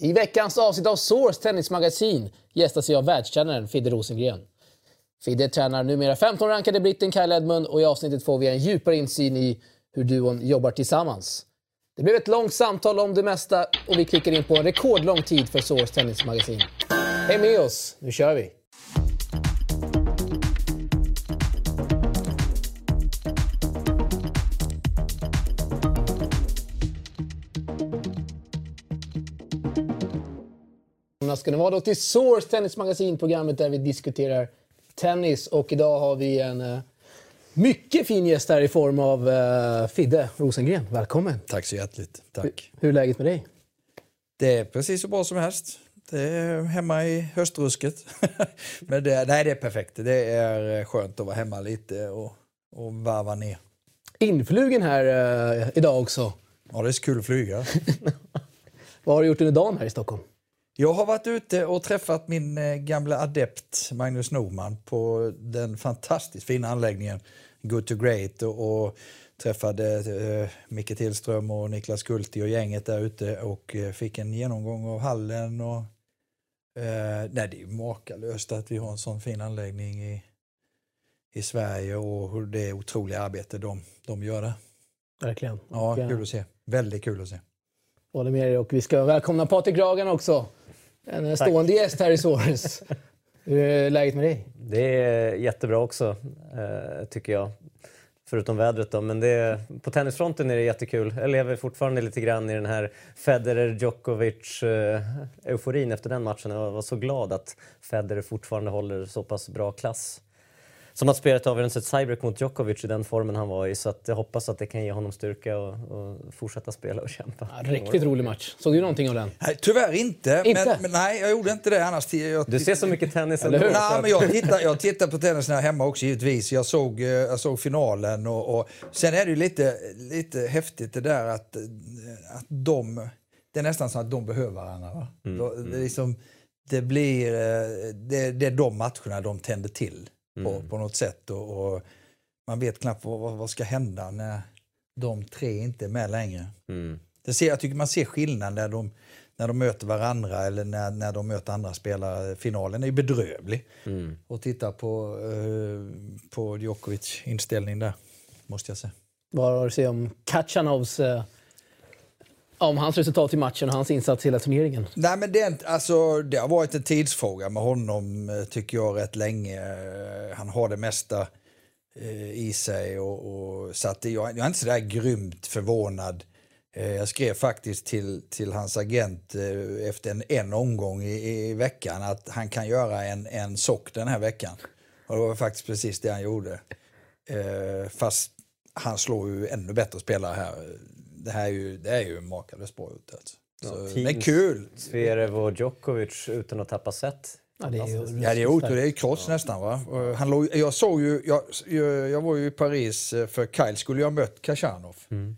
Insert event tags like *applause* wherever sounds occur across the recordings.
I veckans avsnitt av Source Tennismagasin gästas jag av världstränaren Fidde Rosengren. Fidde tränar numera 15-rankade britten Kyle Edmund och i avsnittet får vi en djupare insyn i hur duon jobbar tillsammans. Det blev ett långt samtal om det mesta och vi klickar in på en rekordlång tid för Source Tennismagasin. Häng med oss, nu kör vi! Ska ni vara då till Source Tennismagasin, programmet där vi diskuterar tennis. Och idag har vi en uh, mycket fin gäst här i form av uh, Fidde Rosengren. Välkommen! Tack så hjärtligt. Tack. Hur, hur är läget med dig? Det är precis så bra som helst. Det är hemma i höstrusket. *laughs* Men det, nej, det är perfekt. Det är skönt att vara hemma lite och, och varva ner. Influgen här uh, idag också. Ja, det är så kul att flyga. *laughs* Vad har du gjort under dagen här i Stockholm? Jag har varit ute och träffat min eh, gamla adept Magnus Norman på den fantastiskt fina anläggningen Good to Great och, och träffade eh, Micke Tillström och Niklas Kulti och gänget där ute och eh, fick en genomgång av hallen. Och, eh, nej, det är makalöst att vi har en sån fin anläggning i, i Sverige och det otroliga arbete de, de gör där. Verkligen. Ja, kul att se. Väldigt kul att se. Håller med dig och vi ska välkomna Patrik Ragan också. En Tack. stående gäst här i Source. Hur är läget med dig? Det är jättebra också, eh, tycker jag. Förutom vädret då. Men det, på tennisfronten är det jättekul. Jag lever fortfarande lite grann i den här Federer-Djokovic-euforin efter den matchen. Jag var så glad att Federer fortfarande håller så pass bra klass som att spela ett avgörande set tiebreak mot Djokovic i den formen han var i. Så att jag hoppas att det kan ge honom styrka och, och fortsätta spela och kämpa. Ja, riktigt rolig match. Såg du någonting av den? Nej, tyvärr inte. inte? Men, men, nej, jag gjorde inte det annars. Jag, du ser så mycket tennis ändå. Nej, men jag tittar, jag tittar på tennis när hemma också givetvis. Jag såg, eh, jag såg finalen och, och sen är det ju lite, lite häftigt det där att, att de... Det är nästan så att de behöver varandra. Mm, det, mm. liksom, det, blir, eh, det, det är de matcherna de tänder till på, mm. på något sätt. Och, och, man vet knappt vad, vad ska hända när de tre inte är med längre. Mm. Det ser, jag tycker man ser skillnad när de, när de möter varandra eller när, när de möter andra spelare. Finalen är ju bedrövlig. Mm. Och titta på, eh, på Djokovic inställning där, måste jag säga. Vad har du att säga om Kachanovs eh om hans resultat i matchen och hans insats i hela turneringen? Nej, men det, alltså, det har varit en tidsfråga med honom, eh, tycker jag, rätt länge. Eh, han har det mesta eh, i sig. Och, och, så att jag, jag är inte så där grymt förvånad. Eh, jag skrev faktiskt till, till hans agent eh, efter en, en omgång i, i veckan att han kan göra en, en sock den här veckan. Och det var faktiskt precis det han gjorde. Fast han slår ju ännu bättre spelare här det här är ju, det är ju makalöst bra ut. Alltså. Så, ja, men kul! Zverev och Djokovic utan att tappa set. Ja, det är ju ja, det är otroligt. Det är kross ja. nästan. Va? Han låg, jag såg ju, jag, jag var ju i Paris eh, för Kyle skulle ju ha mött Khachanov. Mm.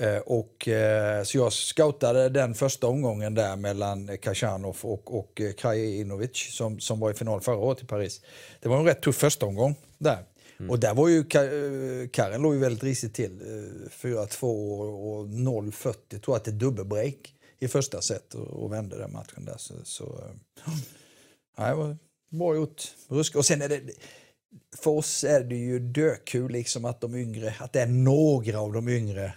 Eh, och, eh, så jag scoutade den första omgången där mellan Khachanov och, och Krajinovic som, som var i final förra året i Paris. Det var en rätt tuff första omgång där. Mm. Och där var ju eh, Karen låg ju väldigt risigt till. Eh, 4-2 och 0-40. tror att det är dubbelbreak i första set och, vände den matchen där. Så, så eh, ja, det var bra gjort. Rusk. Och sen är det, för oss är det ju dökul liksom att de yngre, att det är några av de yngre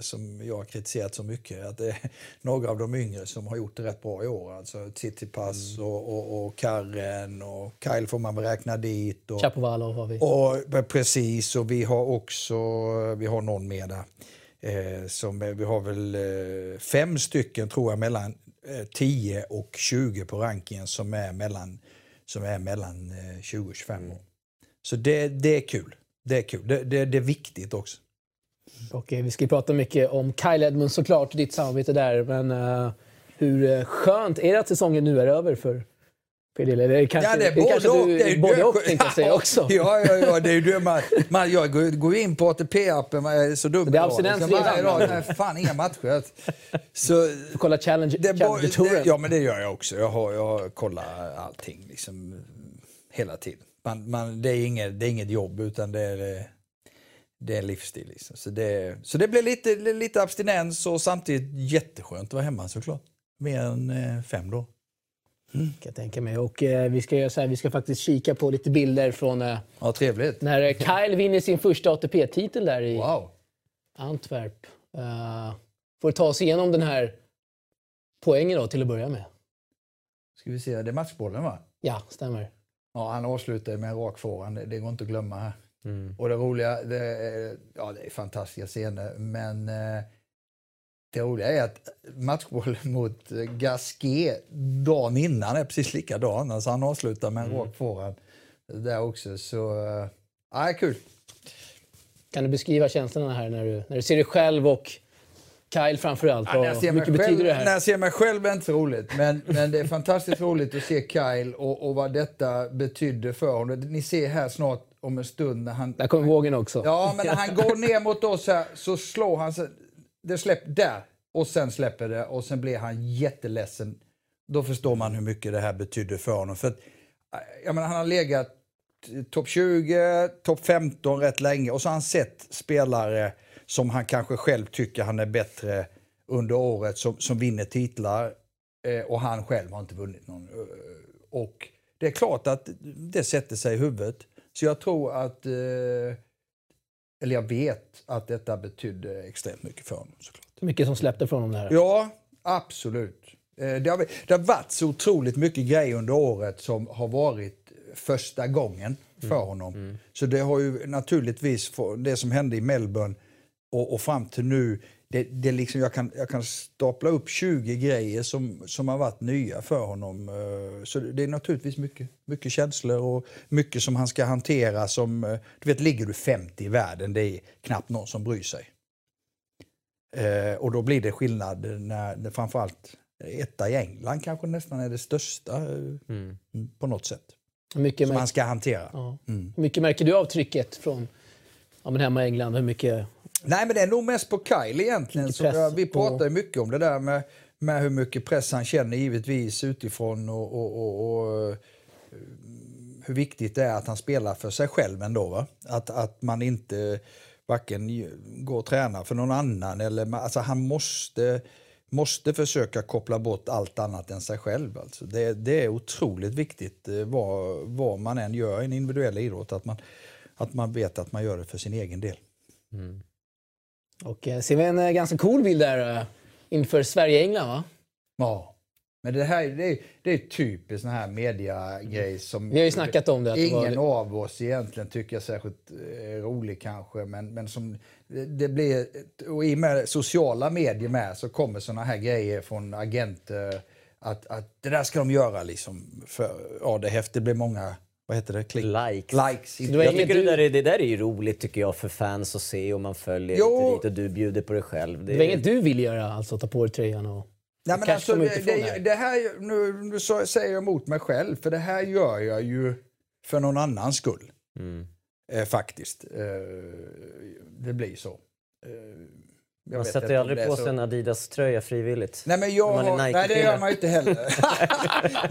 som jag har kritiserat så mycket. Att det är *laughs* några av de yngre som har gjort det rätt bra i år. Alltså Tsitsipas mm. och, och, och Karren och Kyle får man väl räkna dit. Och, Chapovalov har vi. Och, precis, och vi har också vi har någon mer där. Eh, som, vi har väl eh, fem stycken tror jag mellan eh, 10 och 20 på rankingen som är mellan, som är mellan eh, 20 och 25 år. Så det, det är kul. Det är kul. Det, det, det är viktigt också. Och vi ska prata mycket om Kyle Edmund såklart, ditt samarbete där. Men uh, hur eh, skönt är det att säsongen nu är över för PDL? Eller kanske, ja, det är både, kanske och. Du, det är både och, tänkte jag säga *laughs* också. Ja, ja, ja, det är ju man, man, jag går, in på ATP-appen, man är så dum Det är abstinens redan? Nej, fan inga matcher. Så, kolla Challenge, det, Challenger-touren? Ja, men det gör jag också. Jag har, jag har kollat allting liksom, hela tiden. Man, man, det, är inget, det är inget jobb, utan det är det är en livsstil. Liksom. Så, det, så det blir lite, lite abstinens och samtidigt jätteskönt att vara hemma såklart. mer än eh, fem då. Mm. Kan jag tänka mig. Och eh, vi ska göra så här, vi ska faktiskt kika på lite bilder från eh, Ja, trevligt. när eh, Kyle vinner sin första ATP-titel där i Wow. Antwerp. Uh, får ta oss igenom den här poängen då till att börja med. Ska vi se, det är matchbollen va? Ja, stämmer. Ja, han avslutar med en rak forehand, det går inte att glömma här. Mm. Och det roliga, det är, ja, det är fantastiska scener, men eh, det roliga är att matchbollen *laughs* mot eh, Gasquet dagen innan är precis likadan. Alltså han avslutar med en Mm. rak forehand där också. Så, eh, ja, kul. Kan du beskriva känslorna här när du, när du ser dig själv och Kyle framför allt? Ja, när jag mycket betyder det här? När jag ser mig själv är det inte så roligt, men, men det är fantastiskt roligt att se Kyle och, och vad detta betydde för honom. Ni ser här snart om en stund när han... Där kommer vågen också. Ja, men när han går ner mot oss här så slår han sig... Det släpper där och sen släpper det och sen blir han jätteledsen. Då förstår man hur mycket det här betydde för honom. För att, jag menar, han har legat topp 20, topp 15 rätt länge och så har han sett spelare som han kanske själv tycker han är bättre under året som, som vinner titlar eh, och han själv har inte vunnit någon. Eh, Och det är klart att det sätter sig i huvudet. Så jag tror att, eh, eller jag vet att detta betydde extremt mycket för honom såklart. Mycket som släppte från honom där. Ja, absolut. Eh, Det har, det har varit så otroligt mycket grejer under året som har varit första gången för honom. Så det har ju naturligtvis, det som hände i Melbourne och, och fram till nu, det, det liksom, jag, kan, jag kan stapla upp 20 grejer som, som har varit nya för honom. Eh, Så det är naturligtvis mycket, mycket känslor och mycket som han ska hantera. Som, eh, du vet, ligger du 50 i världen, det är knappt någon som bryr sig. Eh, och då blir det skillnad när, framförallt etta i England kanske nästan är det största Mm. mm, på något sätt. Mycket, Som han ska hantera. ja. Mm. Hur mycket märker du av trycket från ja, men hemma i England? Hur mycket... Nej, men det är nog mest på Kyle egentligen. Så, press ja, vi pratar ju mycket om det där med, med hur mycket press han känner givetvis utifrån och, och, och, och eh, hur viktigt det är att han spelar för sig själv ändå. Va? Att, att man inte varken går och tränar för någon annan eller alltså han måste måste försöka koppla bort allt annat än sig själv. Alltså det, det är otroligt viktigt eh, vad, vad man än gör i en individuell idrott. Att man, att man vet att man gör det för sin egen del. Och eh, ser vi en eh, ganska cool bild där eh, inför Sverige-England va? Ja. Men det här det är, det är typiskt sån här mediagrej som Vi har ju snackat om det. Att det var- ingen av oss egentligen tycker är särskilt rolig kanske. Men, men som det, blir, och i och med sociala medier med så kommer såna här grejer från agenter att, att det där ska de göra liksom. För, ja, det, är häftigt. det blir många, vad heter det, klick? Likes. Likes. det Jag tycker det du- där, är, det där är ju roligt tycker jag för fans att se och man följer Jo. lite dit och du bjuder på dig själv. Det var inget du vill göra, alltså ta på dig tröjan och... Nej, men alltså, det, det, här. det här, nu, nu så säger jag emot mig själv, för det här gör jag ju för någon annans skull. Mm. Eh, faktiskt. Eh, det blir så. Eh, jag Man sätter ju aldrig på sig en Adidas-tröja frivilligt. Nej, men jag har, nej, det gör man ju inte heller.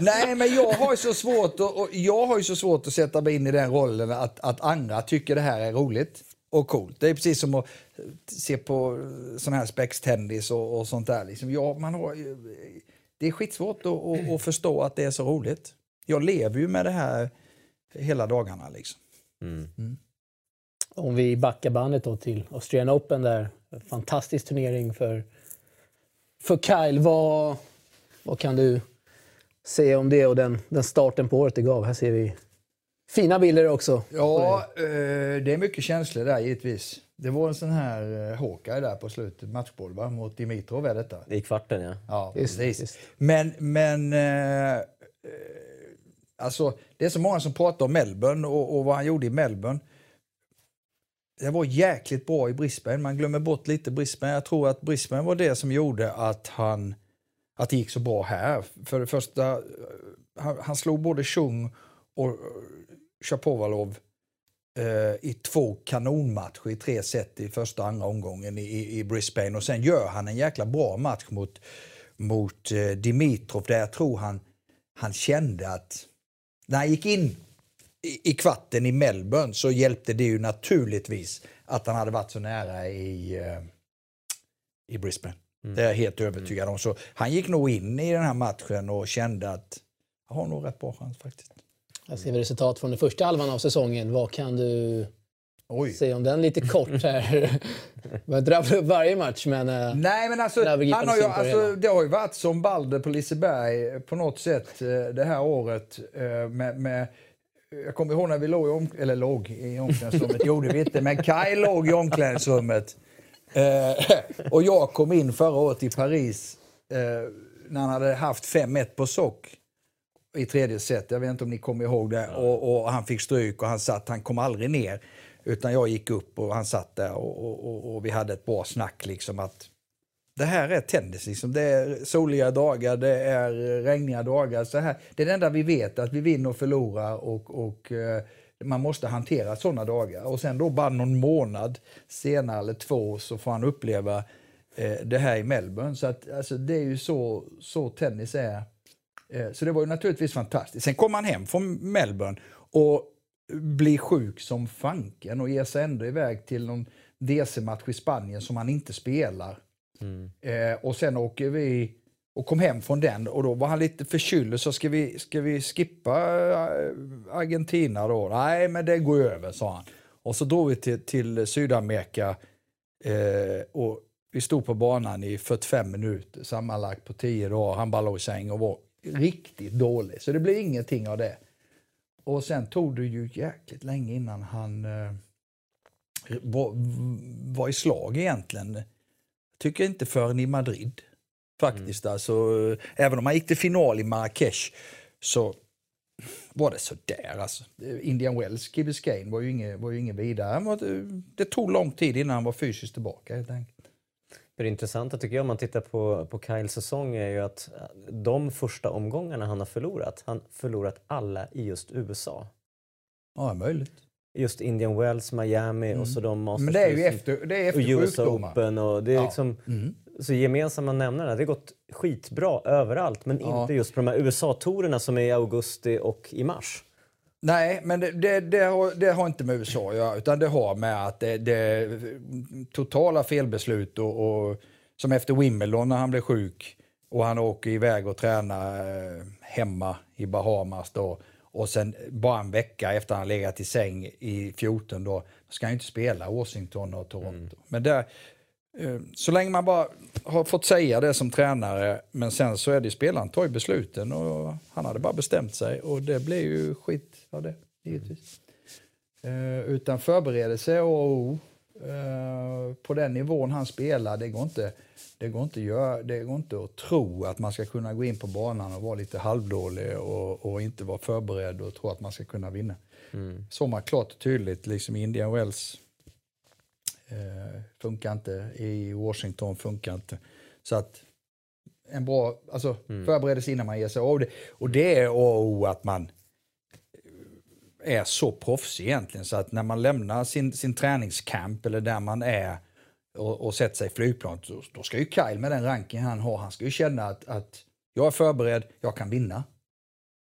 *laughs* nej, men jag har så svårt att, och jag har ju så svårt att sätta mig in i den rollen att, att andra tycker det här är roligt och coolt. Det är precis som att se på sån här spextennis och, och sånt där. Liksom. Ja, man har, det är skitsvårt att, att, att förstå att det är så roligt. Jag lever ju med det här hela dagarna. Liksom. Mm. Om vi backar bandet då till Australian Open där. Fantastisk turnering för, för Kyle. Vad, vad kan du säga om det och den, den starten på året det gav? Här ser vi fina bilder också. Ja, eh, det är mycket känslor där givetvis. Det var en sån här eh, Hawkeye där på slutet, matchboll va? mot Dimitrov är detta. I kvarten ja. Ja, Just precis. just. Men, men eh, eh, alltså, det är så många som pratar om Melbourne och, och vad han gjorde i Melbourne. Det var jäkligt bra i Brisbane. Man glömmer bort lite Brisbane. Jag tror att Brisbane var det som gjorde att han att det gick så bra här. För det första, eh, han, han slog både Chung och eh, Shapovalov eh, i två kanonmatcher i tre set i första och andra omgången i, i, i Brisbane. Och sen gör han en jäkla bra match mot, mot eh, Dimitrov där jag tror han, han kände att när han gick in i, i kvarten i Melbourne så hjälpte det ju naturligtvis att han hade varit så nära i, eh, i Brisbane. Mm. Det är jag helt övertygad om. Så han gick nog in i den här matchen och kände att jag har nog rätt bra chans faktiskt. Jag ser resultat från den första halvan av säsongen. Vad kan du Oj. säga om den lite kort här? *laughs* Man drabblar upp varje match, men... Eh, Nej, men alltså, han har ju, alltså, det har ju varit som Balder på Liseberg på något sätt eh, det här året. Eh, med, med jag kommer ihåg när vi låg i, om, eller låg i omklädningsrummet, gjorde vi inte, men Kai låg i omklädningsrummet. och jag kom in förra året i Paris när han hade haft 5-1 på sock i tredje set. Jag vet inte om ni kommer ihåg det. Och, och, han fick stryk och han satt, han kom aldrig ner. Utan jag gick upp och han satt där och, och, och vi hade ett bra snack liksom att det här är tennis. Liksom. Det är soliga dagar, det är regniga dagar. Så här. Det är det enda vi vet, att vi vinner och förlorar och, och eh, man måste hantera sådana dagar. Och sen då bara någon månad senare eller två så får han uppleva eh, det här i Melbourne. Så att, alltså, det är ju så, så tennis är. Eh, så det var ju naturligtvis fantastiskt. Sen kom han hem från Melbourne och blir sjuk som fanken och ger sig ändå iväg till någon DC-match i Spanien som han inte spelar. Mm. Eh, och sen åker vi och kom hem från den och då var han lite förkyld. Så ska vi, ska vi skippa eh, Argentina då? Nej, men det går över, sa han. Och så drog vi till, till Sydamerika eh, och vi stod på banan i 45 minuter sammanlagt på 10 dagar. Han bara låg i säng och var riktigt dålig. Så det blev ingenting av det. Och sen tog det ju jäkligt länge innan han eh, var, var, i slag egentligen. Tycker inte förrän i Madrid. Faktiskt. Mm. Alltså, även om han gick till final i Marrakesh så var det sådär. Alltså. Indian Wells, Key Biscayne var ju ingen, var ju ingen vidare. Det tog lång tid innan han var fysiskt tillbaka helt enkelt. Det intressanta tycker jag om man tittar på, på Kyles säsong är ju att de första omgångarna han har förlorat, han förlorat alla i just USA. Ja, möjligt. Just Indian Wells, Miami mm. och så de Masters Men det är ju efter, det är efter och US Open. Och det är ja. liksom, mm. Så gemensamma nämnare, det har gått skitbra överallt men ja. inte just på de här USA-torerna som är i augusti och i mars. Nej, men det, det, det, har, det, har, inte med USA att göra, utan det har med att det, det totala felbeslut och, och, som efter Wimbledon när han blev sjuk och han åker iväg och tränar eh, hemma i Bahamas då och sen bara en vecka efter han legat i säng i 14 då ska han inte spela Washington och Toronto. Mm. Men där, Eh, så länge man bara har fått säga det som tränare, men sen så är det spelaren tar ju besluten och han hade bara bestämt sig och det blir ju skit av det, givetvis. Uh, utan förberedelse och uh, på den nivån han spelar, det går inte, det går inte, göra, det går inte att tro att man ska kunna gå in på banan och vara lite halvdålig och, och inte vara förberedd och tro att man ska kunna vinna. Mm. Såg man klart och tydligt liksom Indian Wells Eh, funkar inte. I Washington funkar inte. Så att en bra alltså, mm. förberedelse innan man ger sig av det. Och det är A att man är så proffsig egentligen så att när man lämnar sin, sin träningscamp eller där man är och, och sätter sig i flygplanet, då, då ska ju Kyle med den ranking han har, han ska ju känna att, att jag är förberedd, jag kan vinna.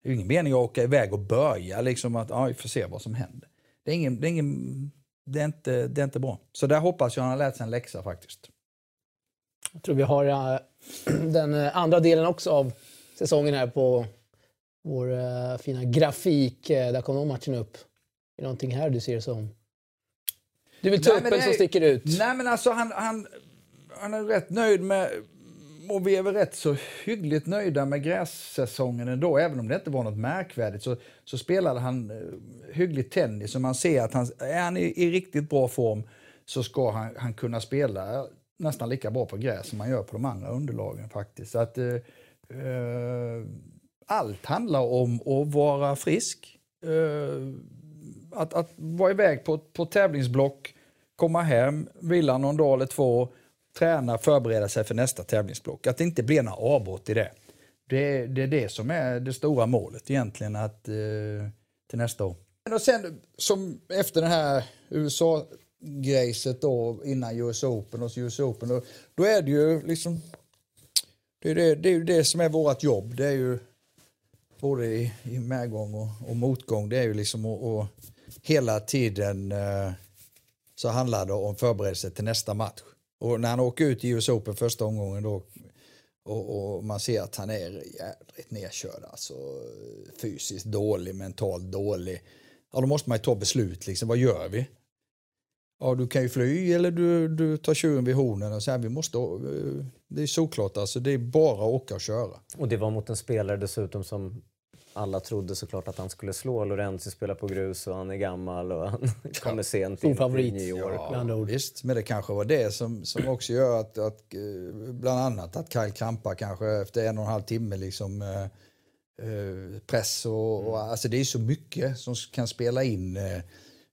Det är ingen mening att åka iväg och börja liksom att, ja, vi får se vad som händer. Det är ingen, det är ingen det är, inte, det är inte bra. Så där hoppas jag han har lärt sig en läxa faktiskt. Jag tror vi har äh, *clears throat* den äh, andra delen också av säsongen här på vår äh, fina grafik. Där kom de matchen upp. Är det någonting här du ser som... Du vill ta upp en som sticker ut? Nej men alltså han, han, han är rätt nöjd med och vi är väl rätt så hyggligt nöjda med grässäsongen ändå. Även om det inte var något märkvärdigt så, så spelade han eh, hyggligt tennis. Och man ser att han, är han i, i riktigt bra form så ska han, han kunna spela nästan lika bra på gräs som man gör på de andra underlagen faktiskt. Så att, eh, eh, allt handlar om att vara frisk. Eh, att, att vara iväg på, på tävlingsblock, komma hem, vila någon dag eller två träna, förbereda sig för nästa tävlingsblock. Att det inte blir några avbrott i det. Det, det är det som är det stora målet egentligen att, eh, till nästa år. Och sen som efter det här USA-grejset då innan US Open och US Open då, då är det ju liksom det är det, det är ju det som är vårt jobb. Det är ju både i, i medgång och, och motgång. Det är ju liksom att hela tiden eh, så handlar det om förberedelse till nästa match. Och när han åker ut i US Open första omgången då och, och man ser att han är jävligt nedkörd, alltså fysiskt dålig, mentalt dålig. Ja, då måste man ju ta beslut liksom. Vad gör vi? Ja, du kan ju fly eller du, du tar tjuren vid hornen och säger vi måste... Eh, det är såklart alltså, det är bara att åka och köra. Och det var mot en spelare dessutom som alla trodde såklart att han skulle slå. Lorenzi spelar på grus och han är gammal och han kommer sent Stor in favorit. i New York. med andra ord. Visst, men det kanske var det som, som också gör att, att eh, bland annat att Kyle Krampa kanske efter en och en halv timme liksom eh, eh, press och, och alltså det är så mycket som kan spela in. Eh,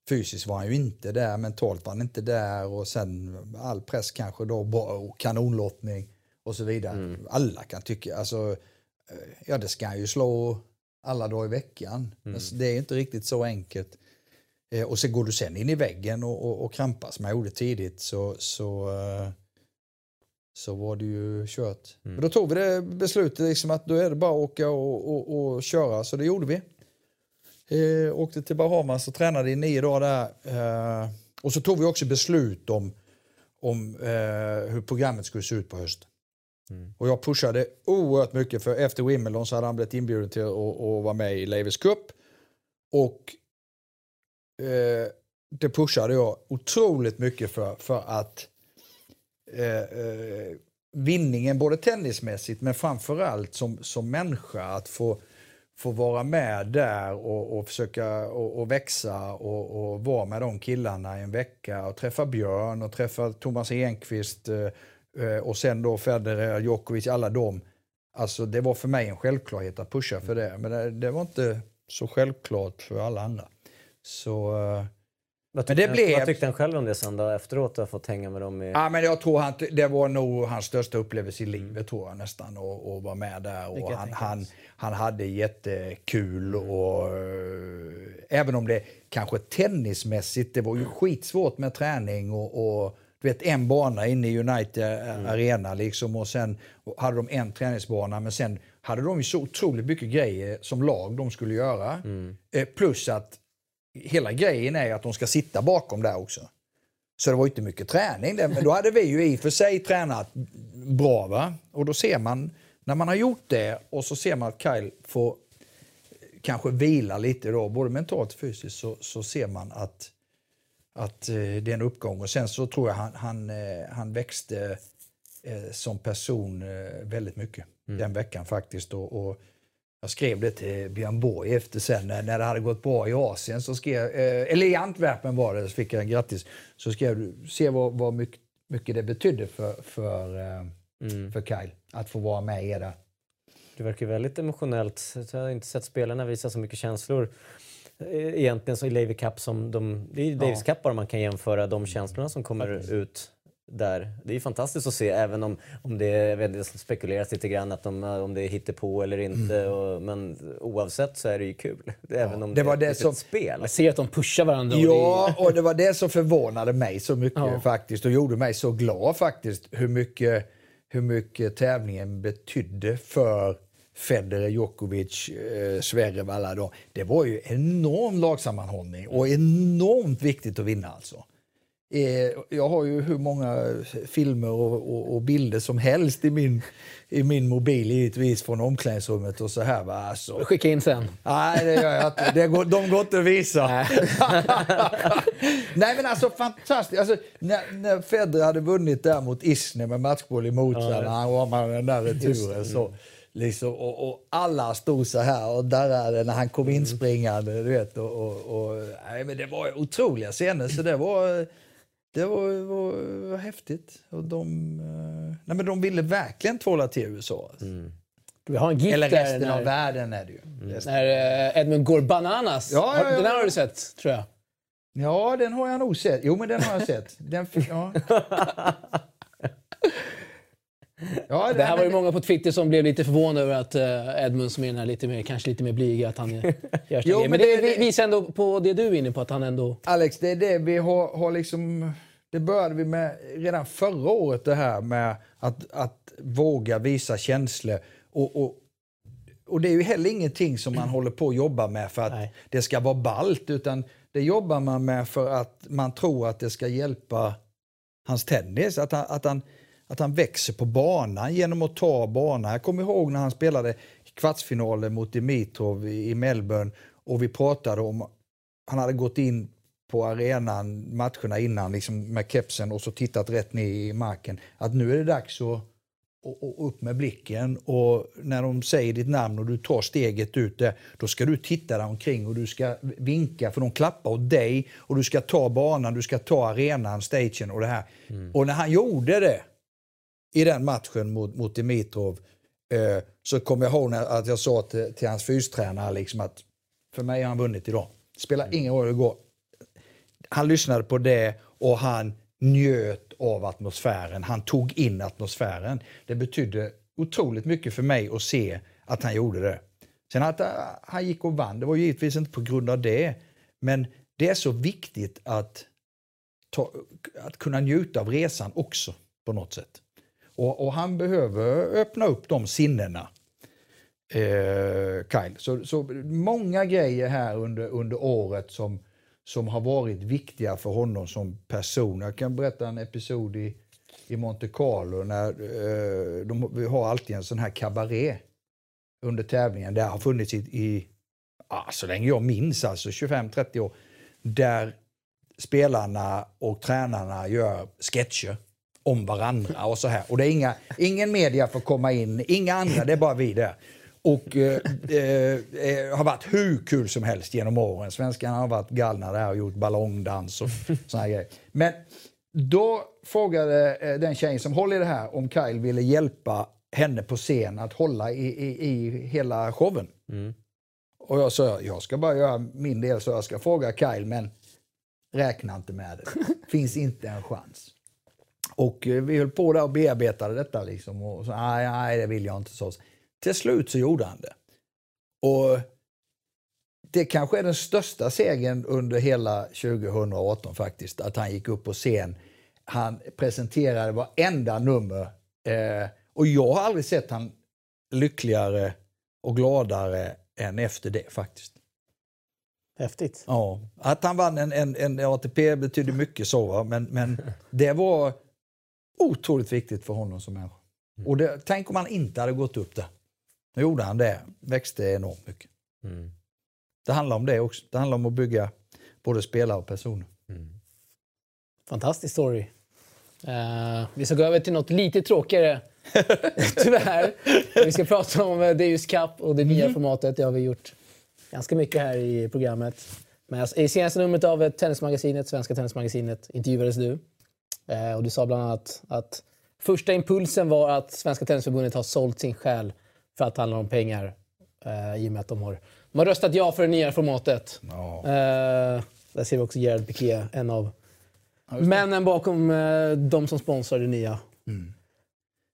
fysiskt var han ju inte där, mentalt var han inte där och sen all press kanske då och kanonlottning och så vidare. Alla kan tycka, alltså ja det ska han ju slå alla dagar i veckan. Men det är inte riktigt så enkelt. Eh, och så går du sen in i väggen och, och, och krampar som jag gjorde tidigt så, så, eh, så var det ju kört. Men då tog vi det beslutet liksom att då är det bara att åka och, och, och köra, så det gjorde vi. Eh, åkte till Bahamas och tränade i nio dagar där. Eh, och så tog vi också beslut om, om eh, hur programmet skulle se ut på hösten. Mm. Och jag pushade oerhört mycket för efter Wimbledon så hade han blivit inbjuden till att, att vara med i Levis Cup. Och eh, det pushade jag otroligt mycket för, för att eh, eh, vinningen både tennismässigt men framförallt som, som människa att få, få vara med där och, och försöka och, och växa och, och vara med de killarna i en vecka och träffa Björn och träffa Thomas Enqvist eh, och sen då Federer, Djokovic, alla dem. Alltså det var för mig en självklarhet att pusha för det men det, det var inte så självklart för alla andra. Så eh, Vad Men tyckte, det blev- vad tyckte han själv om det sen då efteråt? Att ha fått hänga med dem i... Ja, men jag tror han, det var nog hans största upplevelse i livet tror jag nästan att att vara med där. Och han, han, han hade jättekul och eh, även om det kanske tennismässigt, det var ju skitsvårt med träning och, och du vet en bana inne i United Arena liksom och sen hade de en träningsbana men sen hade de ju så otroligt mycket grejer som lag de skulle göra. Eh, plus att hela grejen är att de ska sitta bakom där också. Så det var inte mycket träning men då hade vi ju i och för sig tränat bra. va Och då ser man, när man har gjort det och så ser man att Kyle får kanske vila lite då, både mentalt och fysiskt, så, så ser man att, att eh, det är en uppgång. Och sen så tror jag han, han, eh, han växte eh, som person väldigt mycket den veckan faktiskt. Och, och jag skrev det till Björn Borg efter sen när, det hade gått bra i Asien. Så skrev, eller i Antwerpen var det, så fick jag en grattis. Så skrev du, se vad, vad mycket, mycket det betydde för, för, eh, för Kyle att få vara med där. Det verkar ju väldigt emotionellt. Jag har inte sett spelarna visa så mycket känslor egentligen så i Levi Cup som de... Det är ju Davis Cup bara man kan jämföra de känslorna som kommer ut där. Det är ju fantastiskt att se även om, om det, det spekuleras lite grann att de, om det är hittepå eller inte. Och, men oavsett så är det ju kul. Även om det var är det ett som- spel. Man ser att de pushar varandra. och det är- Ja, och det var det som förvånade mig så mycket Ja. faktiskt och gjorde mig så glad faktiskt hur mycket, hur mycket tävlingen betydde för Federer, Djokovic, eh, Zverev, alla de. Det var ju enorm lagsammanhållning och enormt viktigt att vinna alltså. Eh, jag har ju hur många filmer och, och, och bilder som helst i min, i min mobil givetvis från omklädningsrummet och så här. Va? Alltså, Skicka in sen. Nej, det gör jag inte. Det går, de går inte att visa. Nej, *laughs* men alltså fantastiskt. Alltså, när, när Federer hade vunnit där mot Isner med matchboll sig, när han var med den där returen. Så, liksom, och, och alla stod så här och darrade när han kom inspringande. Du vet, och, och, och, nej, men det var otroliga scener, så det var... Det var, var, var häftigt. Och de, eh, nej men de ville verkligen tvåla till USA. Alltså. Vi har en gif Eller där resten när, av världen är det ju. Resten- när eh, Edmund går bananas. Ja, ja, Har- ja, Den här har du sett, tror jag. Ja, den har jag nog sett. Jo, men den har jag sett. Den, ja. *laughs* Ja, Det här var ju många på Twitter som blev lite förvånade över att eh, Edmund som är den här lite mer, kanske lite mer blyga, att han *laughs* gör Jo, jo, men Men det, det- vi- visar ändå på det du är inne på, att han ändå... Alex, det är det vi har, har liksom... Det började vi med redan förra året det här med att, att våga visa känslor. Och, och, och det är ju heller ingenting som man håller på att jobba med för att Nej. det ska vara ballt utan det jobbar man med för att man tror att det ska hjälpa hans tennis. Att han, att, han, att han växer på banan genom att ta banan. Jag kommer ihåg när han spelade kvartsfinalen mot Dimitrov i Melbourne och vi pratade om, han hade gått in på arenan matcherna innan liksom med kepsen och så tittat rätt ner i marken. Att nu är det dags att och, och, upp med blicken och när de säger ditt namn och du tar steget ut där, då ska du titta dig omkring och du ska vinka för de klappar åt dig och du ska ta banan, du ska ta arenan, stagen och det här. Mm. Och när han gjorde det i den matchen mot, mot Dimitrov eh, så kommer jag ihåg att jag sa till, till hans fystränare liksom att för mig har han vunnit idag. Spelar mm. ingen roll hur det går. Han lyssnade på det och han njöt av atmosfären. Han tog in atmosfären. Det betydde otroligt mycket för mig att se att han gjorde det. Sen att äh, han gick och vann, det var givetvis inte på grund av det. Men det är så viktigt att, ta, att kunna njuta av resan också på något sätt. Och, och han behöver öppna upp de sinnena. Eh, Kyle. Så, så många grejer här under, under året som, som har varit viktiga för honom som person. Jag kan berätta en episod i, i Monte Carlo när eh, de, vi har alltid en sån här kabaré under tävlingen. Det har funnits i, i ah, så länge jag minns, alltså 25-30 år. Där spelarna och tränarna gör sketcher om varandra och så här. Och det är inga, ingen media får komma in, inga andra, det är bara vi där. Och eh, eh, har varit hur kul som helst genom åren. Svenskarna har varit galna där och gjort ballongdans och såna grejer. Men då frågade eh, den tjejen som håller i det här om Kyle ville hjälpa henne på scen att hålla i, i, i hela showen. Mm. Och jag sa, jag ska bara göra min del så jag ska fråga Kyle, men räkna inte med det. Finns inte en chans. Och eh, vi höll på där och bearbetade detta liksom. Och så, nej, nej, det vill jag inte. Så. Till slut så gjorde han det. Och det kanske är den största segern under hela 2018 faktiskt, att han gick upp på scen. Han presenterade varenda nummer. Eh, och jag har aldrig sett han lyckligare och gladare än efter det faktiskt. Häftigt. Ja, att han vann en, en, en ATP betyder mycket så, men, men *laughs* det var otroligt viktigt för honom som människa. Och det, tänk om han inte hade gått upp där. Nu gjorde han det, växte enormt mycket. Mm. Det handlar om det också. Det handlar om att bygga både spelare och personer. Mm. Fantastisk story. Uh, vi ska gå över till något lite tråkigare, *laughs* tyvärr. Vi ska prata om uh, Davis Cup och det nya mm. formatet. Det har vi gjort ganska mycket här i programmet. Men I senaste numret av Tennismagasinet, Svenska Tennismagasinet intervjuades du. Uh, och du sa bland annat att första impulsen var att Svenska Tennisförbundet har sålt sin själ för att det handlar om pengar eh, i och med att de har, de har röstat ja för det nya formatet. Ja. Eh, där ser vi också Gerard Piqué, en av ja, männen bakom eh, de som sponsrar det nya mm.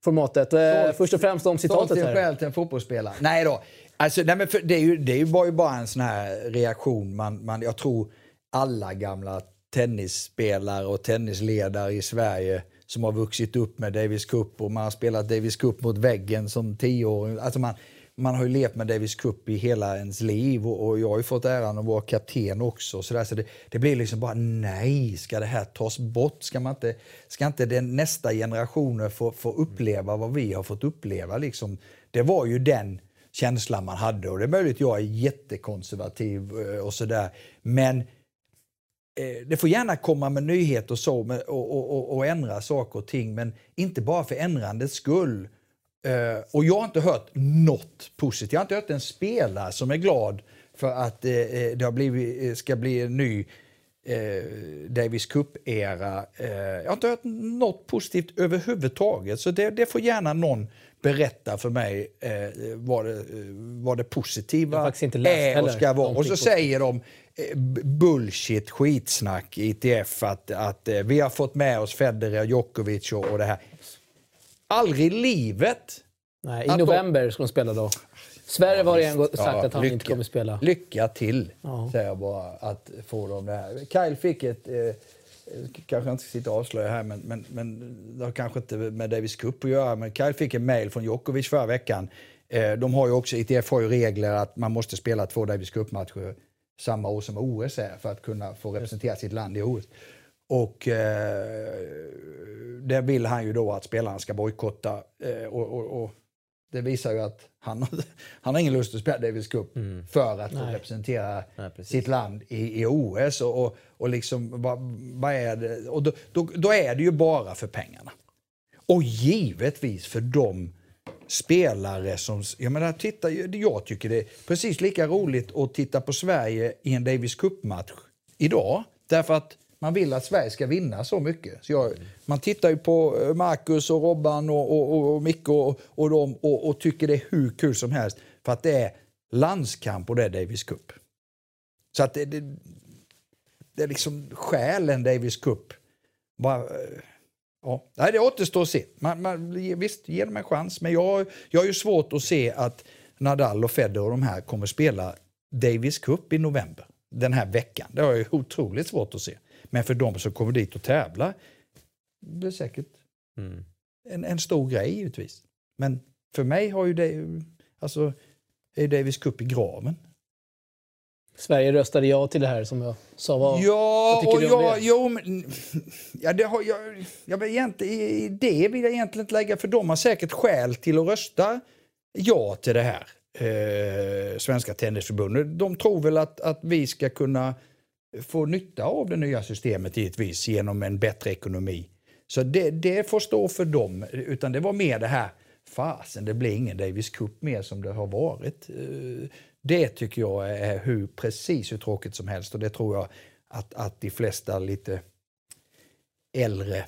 formatet. Eh, först och främst om citatet här. själv till en fotbollsspelare. Nej då. Alltså, nej, men det, är ju, det var ju bara en sån här reaktion. Man, man, jag tror alla gamla tennisspelare och tennisledare i Sverige som har vuxit upp med Davis Cup och man har spelat Davis Cup mot väggen som tioåring. Alltså man, man har ju levt med Davis Cup i hela ens liv och, och jag har ju fått äran att vara kapten också. Så, där, så det, det, blir liksom bara nej, ska det här tas bort? Ska, man inte, ska inte den nästa generationer få, få uppleva vad vi har fått uppleva? Liksom? Det var ju den känslan man hade och det är möjligt att jag är jättekonservativ eh, och sådär. Men det får gärna komma med nyheter och så och, och, och, ändra saker och ting, men inte bara för ändrandets skull. Eh, och jag har inte hört något positivt. Jag har inte hört en spelare som är glad för att eh, det har blivit, ska bli en ny Davis Cup-era. jag har inte hört något positivt överhuvudtaget. Så det, det får gärna någon berätta för mig eh, vad, det, vad det positiva är och ska vara. Och så säger de Eh, bullshit, skitsnack, ITF, att, att eh, vi har fått med oss Federer, Djokovic och, och det här. Aldrig i livet. Nej, I november ska de spela då. Sverige var redan sagt ja, att han lycka, inte kommer spela. Lycka till, ja. säger jag bara, att få dem det här. Kyle fick ett... Eh, kanske inte ska sitta och avslöja här, men, men, men det har kanske inte med Davis Cup att göra. Men Kyle fick en mail från Djokovic förra veckan. Eh, de har ju också, ITF har ju regler att man måste spela två Davis Cup-matcher samma år som OS är för att kunna få representera sitt land i OS. Och eh, där vill han ju då att spelarna ska bojkotta. Eh, och, och, och, det visar ju att han, *laughs* han har ingen lust att spela Davis Cup mm. för att få representera Nej, sitt land i, i OS. Och, och, och liksom, vad, vad är det? Och då, då, då, är det ju bara för pengarna. Och givetvis för de spelare som... Jag, menar, titta, jag tycker det är precis lika roligt att titta på Sverige i en Davis Cup-match idag. Därför att man vill att Sverige ska vinna så mycket. Så jag, man tittar ju på eh, Marcus och Robban och, och, och Micke och, och, dem och, och, tycker det är hur kul som helst. För att det är landskamp och det är Davis Cup. Så att det, det, det är liksom själen Davis Cup. Bara, eh, ja. Nej, det återstår att se. Man, man, visst, ge dem en chans. Men jag, jag har ju svårt att se att Nadal och Federer och de här kommer spela Davis Cup i november. Den här veckan. Det har jag otroligt svårt att se. Men för de som kommer dit och tävlar blir säkert mm. en, en stor grej givetvis. Men för mig har ju det, alltså, är Davis Cup i graven. Sverige röstade ja till det här som jag sa. Vad, ja, vad och jag, jo, men, ja, det har, jag, jag vill egentligen, det vill jag egentligen inte lägga för de har säkert skäl till att rösta ja till det här. Eh, Svenska Tennisförbundet. De tror väl att, att vi ska kunna få nytta av det nya systemet givetvis genom en bättre ekonomi. Så det, det får stå för dem. Utan det var mer det här, fasen det blir ingen Davis Cup mer som det har varit. Eh, det tycker jag är hur, precis hur tråkigt som helst och det tror jag att, att de flesta lite äldre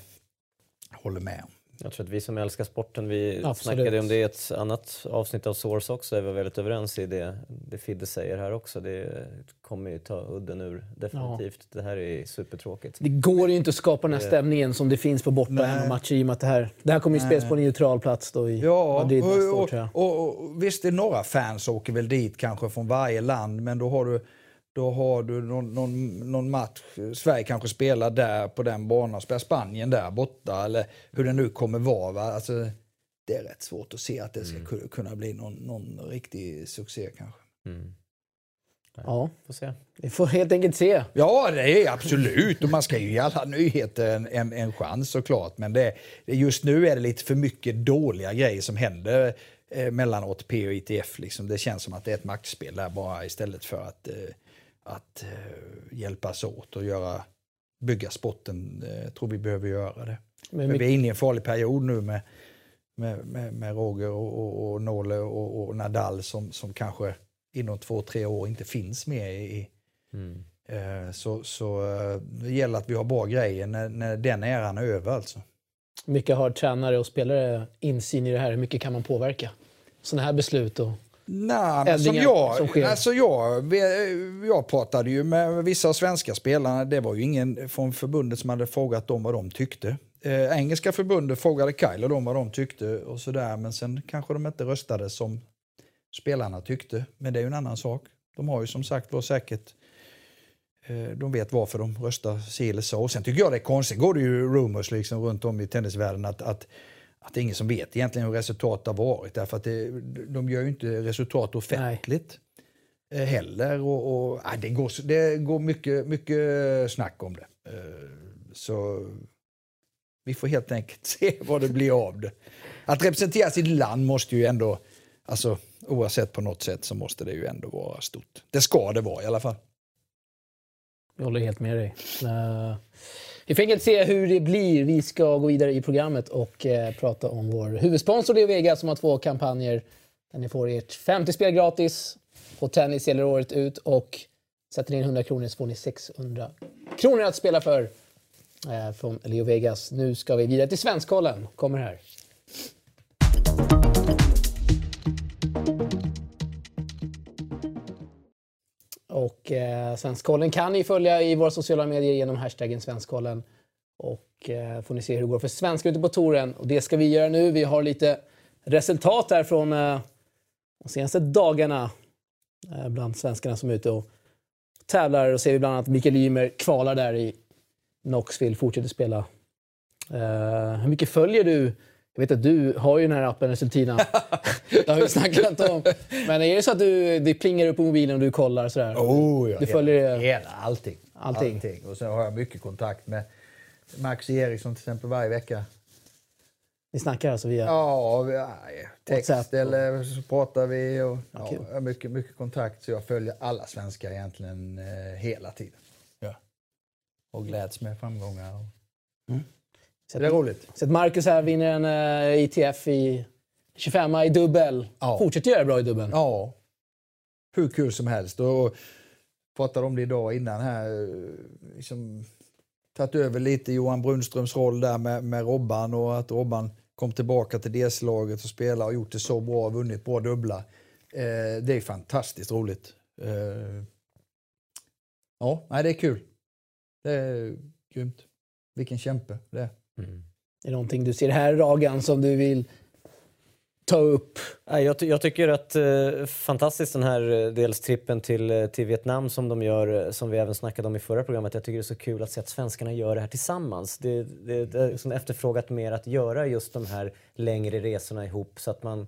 håller med om. Jag tror att vi som älskar sporten, vi Absolut. snackade om det i ett annat avsnitt av Source också, är vi väldigt överens i det, det Fidde säger här också. Det kommer ju ta udden ur, definitivt. Ja. Det här är supertråkigt. Det går ju inte att skapa den här stämningen som det finns på borta hemmamatcher i och med att det här, det här kommer ju spelas på en neutral plats då i ja, Madrid nästa år tror jag. Och, och, och, visst, det är några fans åker väl dit kanske från varje land, men då har du då har du någon, någon, någon, match, Sverige kanske spelar där på den banan, spelar Spanien där borta eller hur det nu kommer vara. Va? Alltså, det är rätt svårt att se att det ska mm. kunna bli någon, någon riktig succé kanske. Mm. Ja, får se. Vi får helt enkelt se. Ja, det är absolut. Och man ska ju ge alla nyheter en, en, en chans såklart. Men det, just nu är det lite för mycket dåliga grejer som händer eh, mellan ATP och ITF. Liksom. Det känns som att det är ett maktspel där bara istället för att eh, att eh, hjälpas åt och göra, bygga sporten. Eh, tror vi behöver göra det. Men, Men vi är inne i en farlig period nu med, med, med, med Roger och, och, och Nåle och, och, Nadal som, som kanske inom två, tre år inte finns med i, mm. eh, så, så eh, det gäller att vi har bra grejer när, när den eran är över alltså. mycket har tränare och spelare insyn i det här? Hur mycket kan man påverka? Sådana här beslut och Nej, men som jag, som alltså jag, jag pratade ju med vissa svenska spelare. Det var ju ingen från förbundet som hade frågat dem vad de tyckte. Eh, engelska förbundet frågade Kyle och dem vad de tyckte och sådär. Men sen kanske de inte röstade som spelarna tyckte. Men det är ju en annan sak. De har ju som sagt var säkert eh, de vet varför de röstar si eller så. Sen tycker jag det är konstigt, går det ju rumors liksom runt om i tennisvärlden att, att att det är ingen som vet egentligen hur resultatet har varit. Därför att det, de gör ju inte resultat offentligt Nej. Eh, heller. Och, och nej, det, går, det går mycket, mycket snack om det. Eh, så vi får helt enkelt *laughs* se vad det blir av det. Att representera sitt land måste ju ändå, alltså oavsett på något sätt så måste det ju ändå vara stort. Det ska det vara i alla fall. Jag håller helt med dig. Vi får enkelt se hur det blir. Vi ska gå vidare i programmet och eh, prata om vår huvudsponsor det är Vega som har två kampanjer där ni får ert 50 spel gratis på tennis gäller året ut och sätter ni in 100 kronor så får ni 600 kronor att spela för eh, från Leo Vegas. Nu ska vi vidare till Svenskkollen. Kommer här. Och eh, Svenskkollen kan ni följa i våra sociala medier genom hashtaggen Svenskkollen. Och eh, får ni se hur det går för svenskar ute på touren. Och det ska vi göra nu. Vi har lite resultat här från eh, de senaste dagarna eh, bland svenskarna som är ute och tävlar. Och ser vi bland annat Mikael Ymer kvalar där i Knoxville, fortsätter spela. Eh, hur mycket följer du jag vet att du har ju den här appen Resultina. *laughs* det har vi snackat om. Men är det så att du, det plingar upp på mobilen och du kollar sådär? Oh, ja, du följer hela, hela allting. allting. allting. Och sen har jag mycket kontakt med, Marcus Eriksson till exempel varje vecka. Ni snackar alltså via... Ja, text WhatsApp och- eller så pratar vi. Och, ja, har mycket, mycket kontakt så jag följer alla svenskar egentligen eh, hela tiden. Ja. Och gläds med framgångar. Och... Så Det är roligt. Så att Marcus här vinner en eh, ITF i 25 i dubbel. Ja. Fortsätter göra bra i dubbeln. Ja, hur kul som helst. Och pratade om det idag innan här. eh, Liksom, tagit över lite Johan Brunströms roll där med, med Robban och att Robban kom tillbaka till DS-laget och spelade och gjort det så bra, vunnit bra dubbla. Eh, det är fantastiskt roligt. Eh, ja, nej, det är kul. Det är grymt. Vilken kämpe det är. Mm. Är det någonting du ser här Ragan som du vill ta upp? Jag, jag tycker att eh, fantastiskt den här eh, dels trippen till, eh, till Vietnam som de gör, eh, som vi även snackade om i förra programmet. Jag tycker det är så kul att se att svenskarna gör det här tillsammans. Det, det, det är liksom efterfrågat mer att göra just de här längre resorna ihop så att man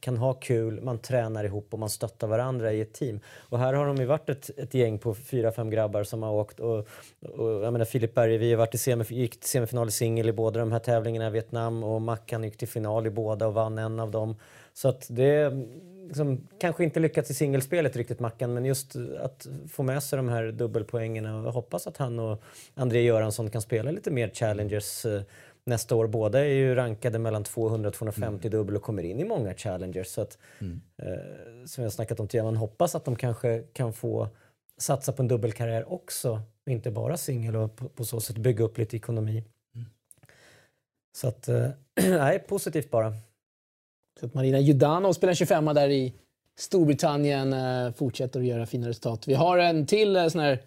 kan ha kul, man tränar ihop och man stöttar varandra i ett team. Och här har de ju varit ett, ett gäng på fyra, fem grabbar som har åkt och, och jag menar Filip Berge, vi har varit i semif- gick till semifinal i singel i båda de här tävlingarna i Vietnam och Mackan gick till final i båda och vann en av dem. Så att det liksom, kanske inte lyckats i singelspelet riktigt Mackan men just att få med sig de här dubbelpoängerna och jag hoppas att han och André Göransson kan spela lite mer challengers eh, nästa år. Båda är ju rankade mellan 200 och 250 dubbel och kommer in i många challengers. Så att, eh, som jag snackat om tidigare, man hoppas att de kanske kan få satsa på en dubbelkarriär också, och inte bara singel och på, på så sätt bygga upp lite ekonomi. Så att, eh, *clears throat* nej, positivt bara. Så att Marina Judanov spelar en 25 där i Storbritannien. eh, Fortsätter att göra fina resultat. Vi har en till eh, sån här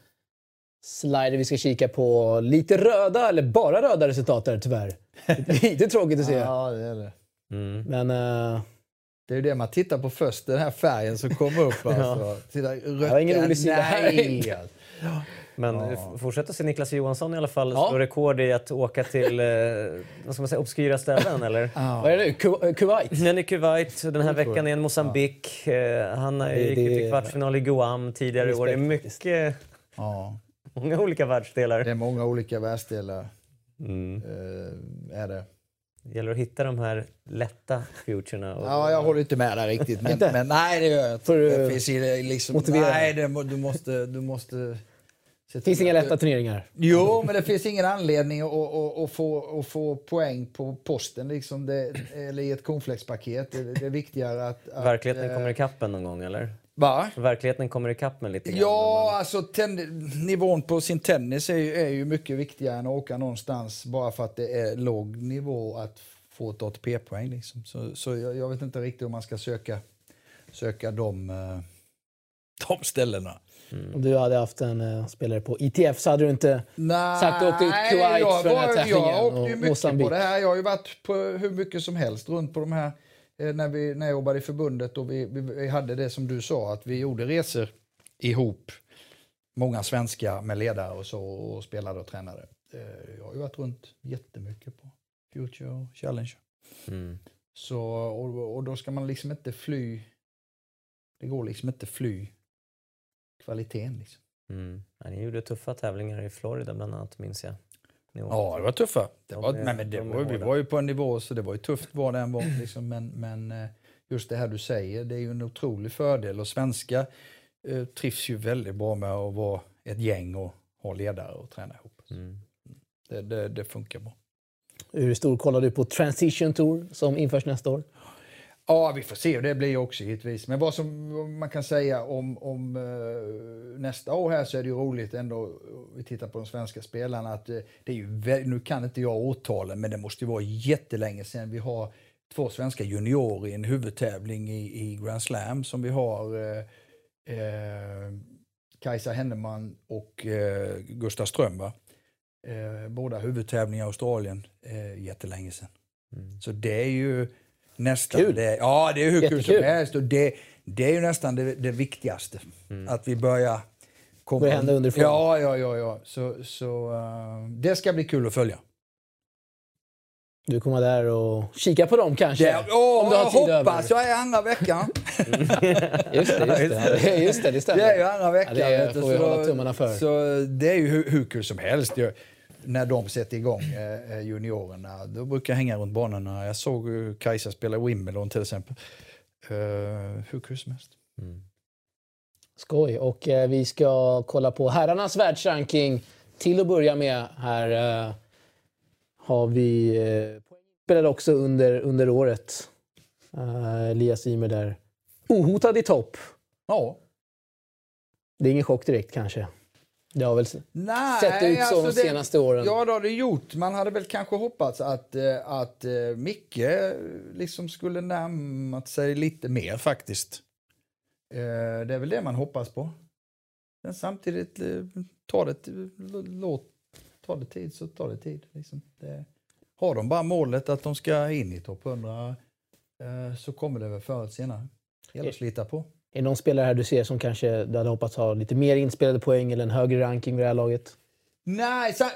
slider vi ska kika på. Lite röda, eller bara röda resultat där tyvärr. *laughs* Lite tråkigt att se. Ja, det är det. Mm. Men eh, Det är ju det man tittar på först, den här färgen som kommer upp. *laughs* Alltså. Titta, rött, var ingen rolig sida här. *laughs* Men ja. fortsätter se Niklas Johansson i alla fall Ja. slå rekord i att åka till eh, vad ska man säga, obskyra ställen eller? vad är det nu? Ku- eh, Kuwait? Den är Kuwait, den här veckan är en Mosambik. Eh, Han det- gick ju det- till kvartsfinal i Guam tidigare i år. Det är mycket, Ja, många olika världsdelar. det är många olika världsdelar. Mm. Eh, är det. Det gäller att hitta de här lätta futurerna. Och, Ja, jag håller inte med där riktigt. Men, men nej, det gör jag inte. Det finns liksom? Nej, det, du måste... Du måste Det finns inga lätta turneringar. Jo, men det finns ingen anledning att, att, att, få, att få poäng på posten liksom det, eller i ett cornflakespaket. Det, det är viktigare att... att Verkligheten eh, kommer ikapp en någon gång eller? Va? Verkligheten kommer ikapp med lite grann. Ja, alltså ten- nivån på sin tennis är ju, är ju mycket viktigare än att åka någonstans bara för att det är låg nivå att få ett ATP-poäng. Liksom. Så, så jag, jag vet inte riktigt om man ska söka, söka de, eh, de ställena. Om du hade haft en eh, spelare på ITF så hade du inte Nej, sagt åkte till Kuwait för den här träffningen. jag åkte ju mycket på det här. Jag har ju varit på hur mycket som helst runt på de här när, vi, när jag jobbade i förbundet och vi, vi, vi hade det som du sa att vi gjorde resor ihop. Många svenskar med ledare och så och spelade och tränade. Eh, Jag har ju varit runt jättemycket på Future och Challenge. Mm. Så, och, och då ska man liksom inte fly. Det går liksom inte fly kvaliteten. Liksom. Mm. Ni gjorde tuffa tävlingar i Florida bland annat minns jag. Ja, det var tuffa. Det De var, är- men, men det var, vi var ju på en nivå så det var ju tufft var det än var. Liksom, men, men eh, just det här du säger, det är ju en otrolig fördel. Och svenska eh, trivs ju väldigt bra med att vara ett gäng och ha ledare och träna ihop. Mm. Det, det, det funkar bra. Hur stor kollar du på Transition Tour som införs nästa år? Ja, vi får se hur det blir också givetvis. Men vad som man kan säga om, om eh, nästa år här så är det ju roligt ändå, om vi tittar på de svenska spelarna, att eh, det är ju, nu kan inte jag årtalen, men det måste ju vara jättelänge sedan vi har två svenska juniorer i en huvudtävling i, i Grand Slam som vi har eh, eh, Kajsa Henneman och eh, Gustav Ström. Eh, båda huvudtävlingar i Australien eh, jättelänge sedan. Mm. Så det är ju nästan... Kul. Det, ja, det är hur kul som helst. Och det, det är ju nästan det, det viktigaste. Att vi börjar... Komma, Börjar hända underifrån. Ja, ja, ja. ja. Så, så, eh, det ska bli kul att följa. Du kommer där och kika på dem kanske? Det, åh, Om du har jag tid hoppas över. jag är andra veckan. *laughs* Just det, just det. Just det, det stämmer. Det är ju andra veckan. Ja, det får vi hålla tummarna för. Så det är ju hur, hur kul som helst. ju. När de sätter igång eh, eh, juniorerna. Då brukar jag hänga runt banorna. Jag såg Kajsa spela Wimbledon till exempel. Uh, hur kul som helst. Mm. Skoj. Och eh, vi ska kolla på herrarnas världsranking. Till att börja med här eh, har vi eh, spelade också under, under året. Uh, Elias Ymer där. Ohotad i topp. Ja. Det är ingen chock direkt kanske. Det har väl Nej, sett ut så alltså de senaste det, åren. Ja, det har det gjort. Man hade väl kanske hoppats att, eh, att eh, Micke liksom skulle närmat sig lite mer faktiskt. Det är väl det man hoppas på. Men samtidigt, tar det, låt, tar det tid så tar det tid. Liksom. Det, har de bara målet att de ska in i topp 100 eh, så kommer det väl förr eller senare. Det gäller att slita på. Är det någon spelare här du ser som kanske du hade hoppats ha lite mer inspelade poäng eller en högre ranking vid det här laget? Nej, så, eh,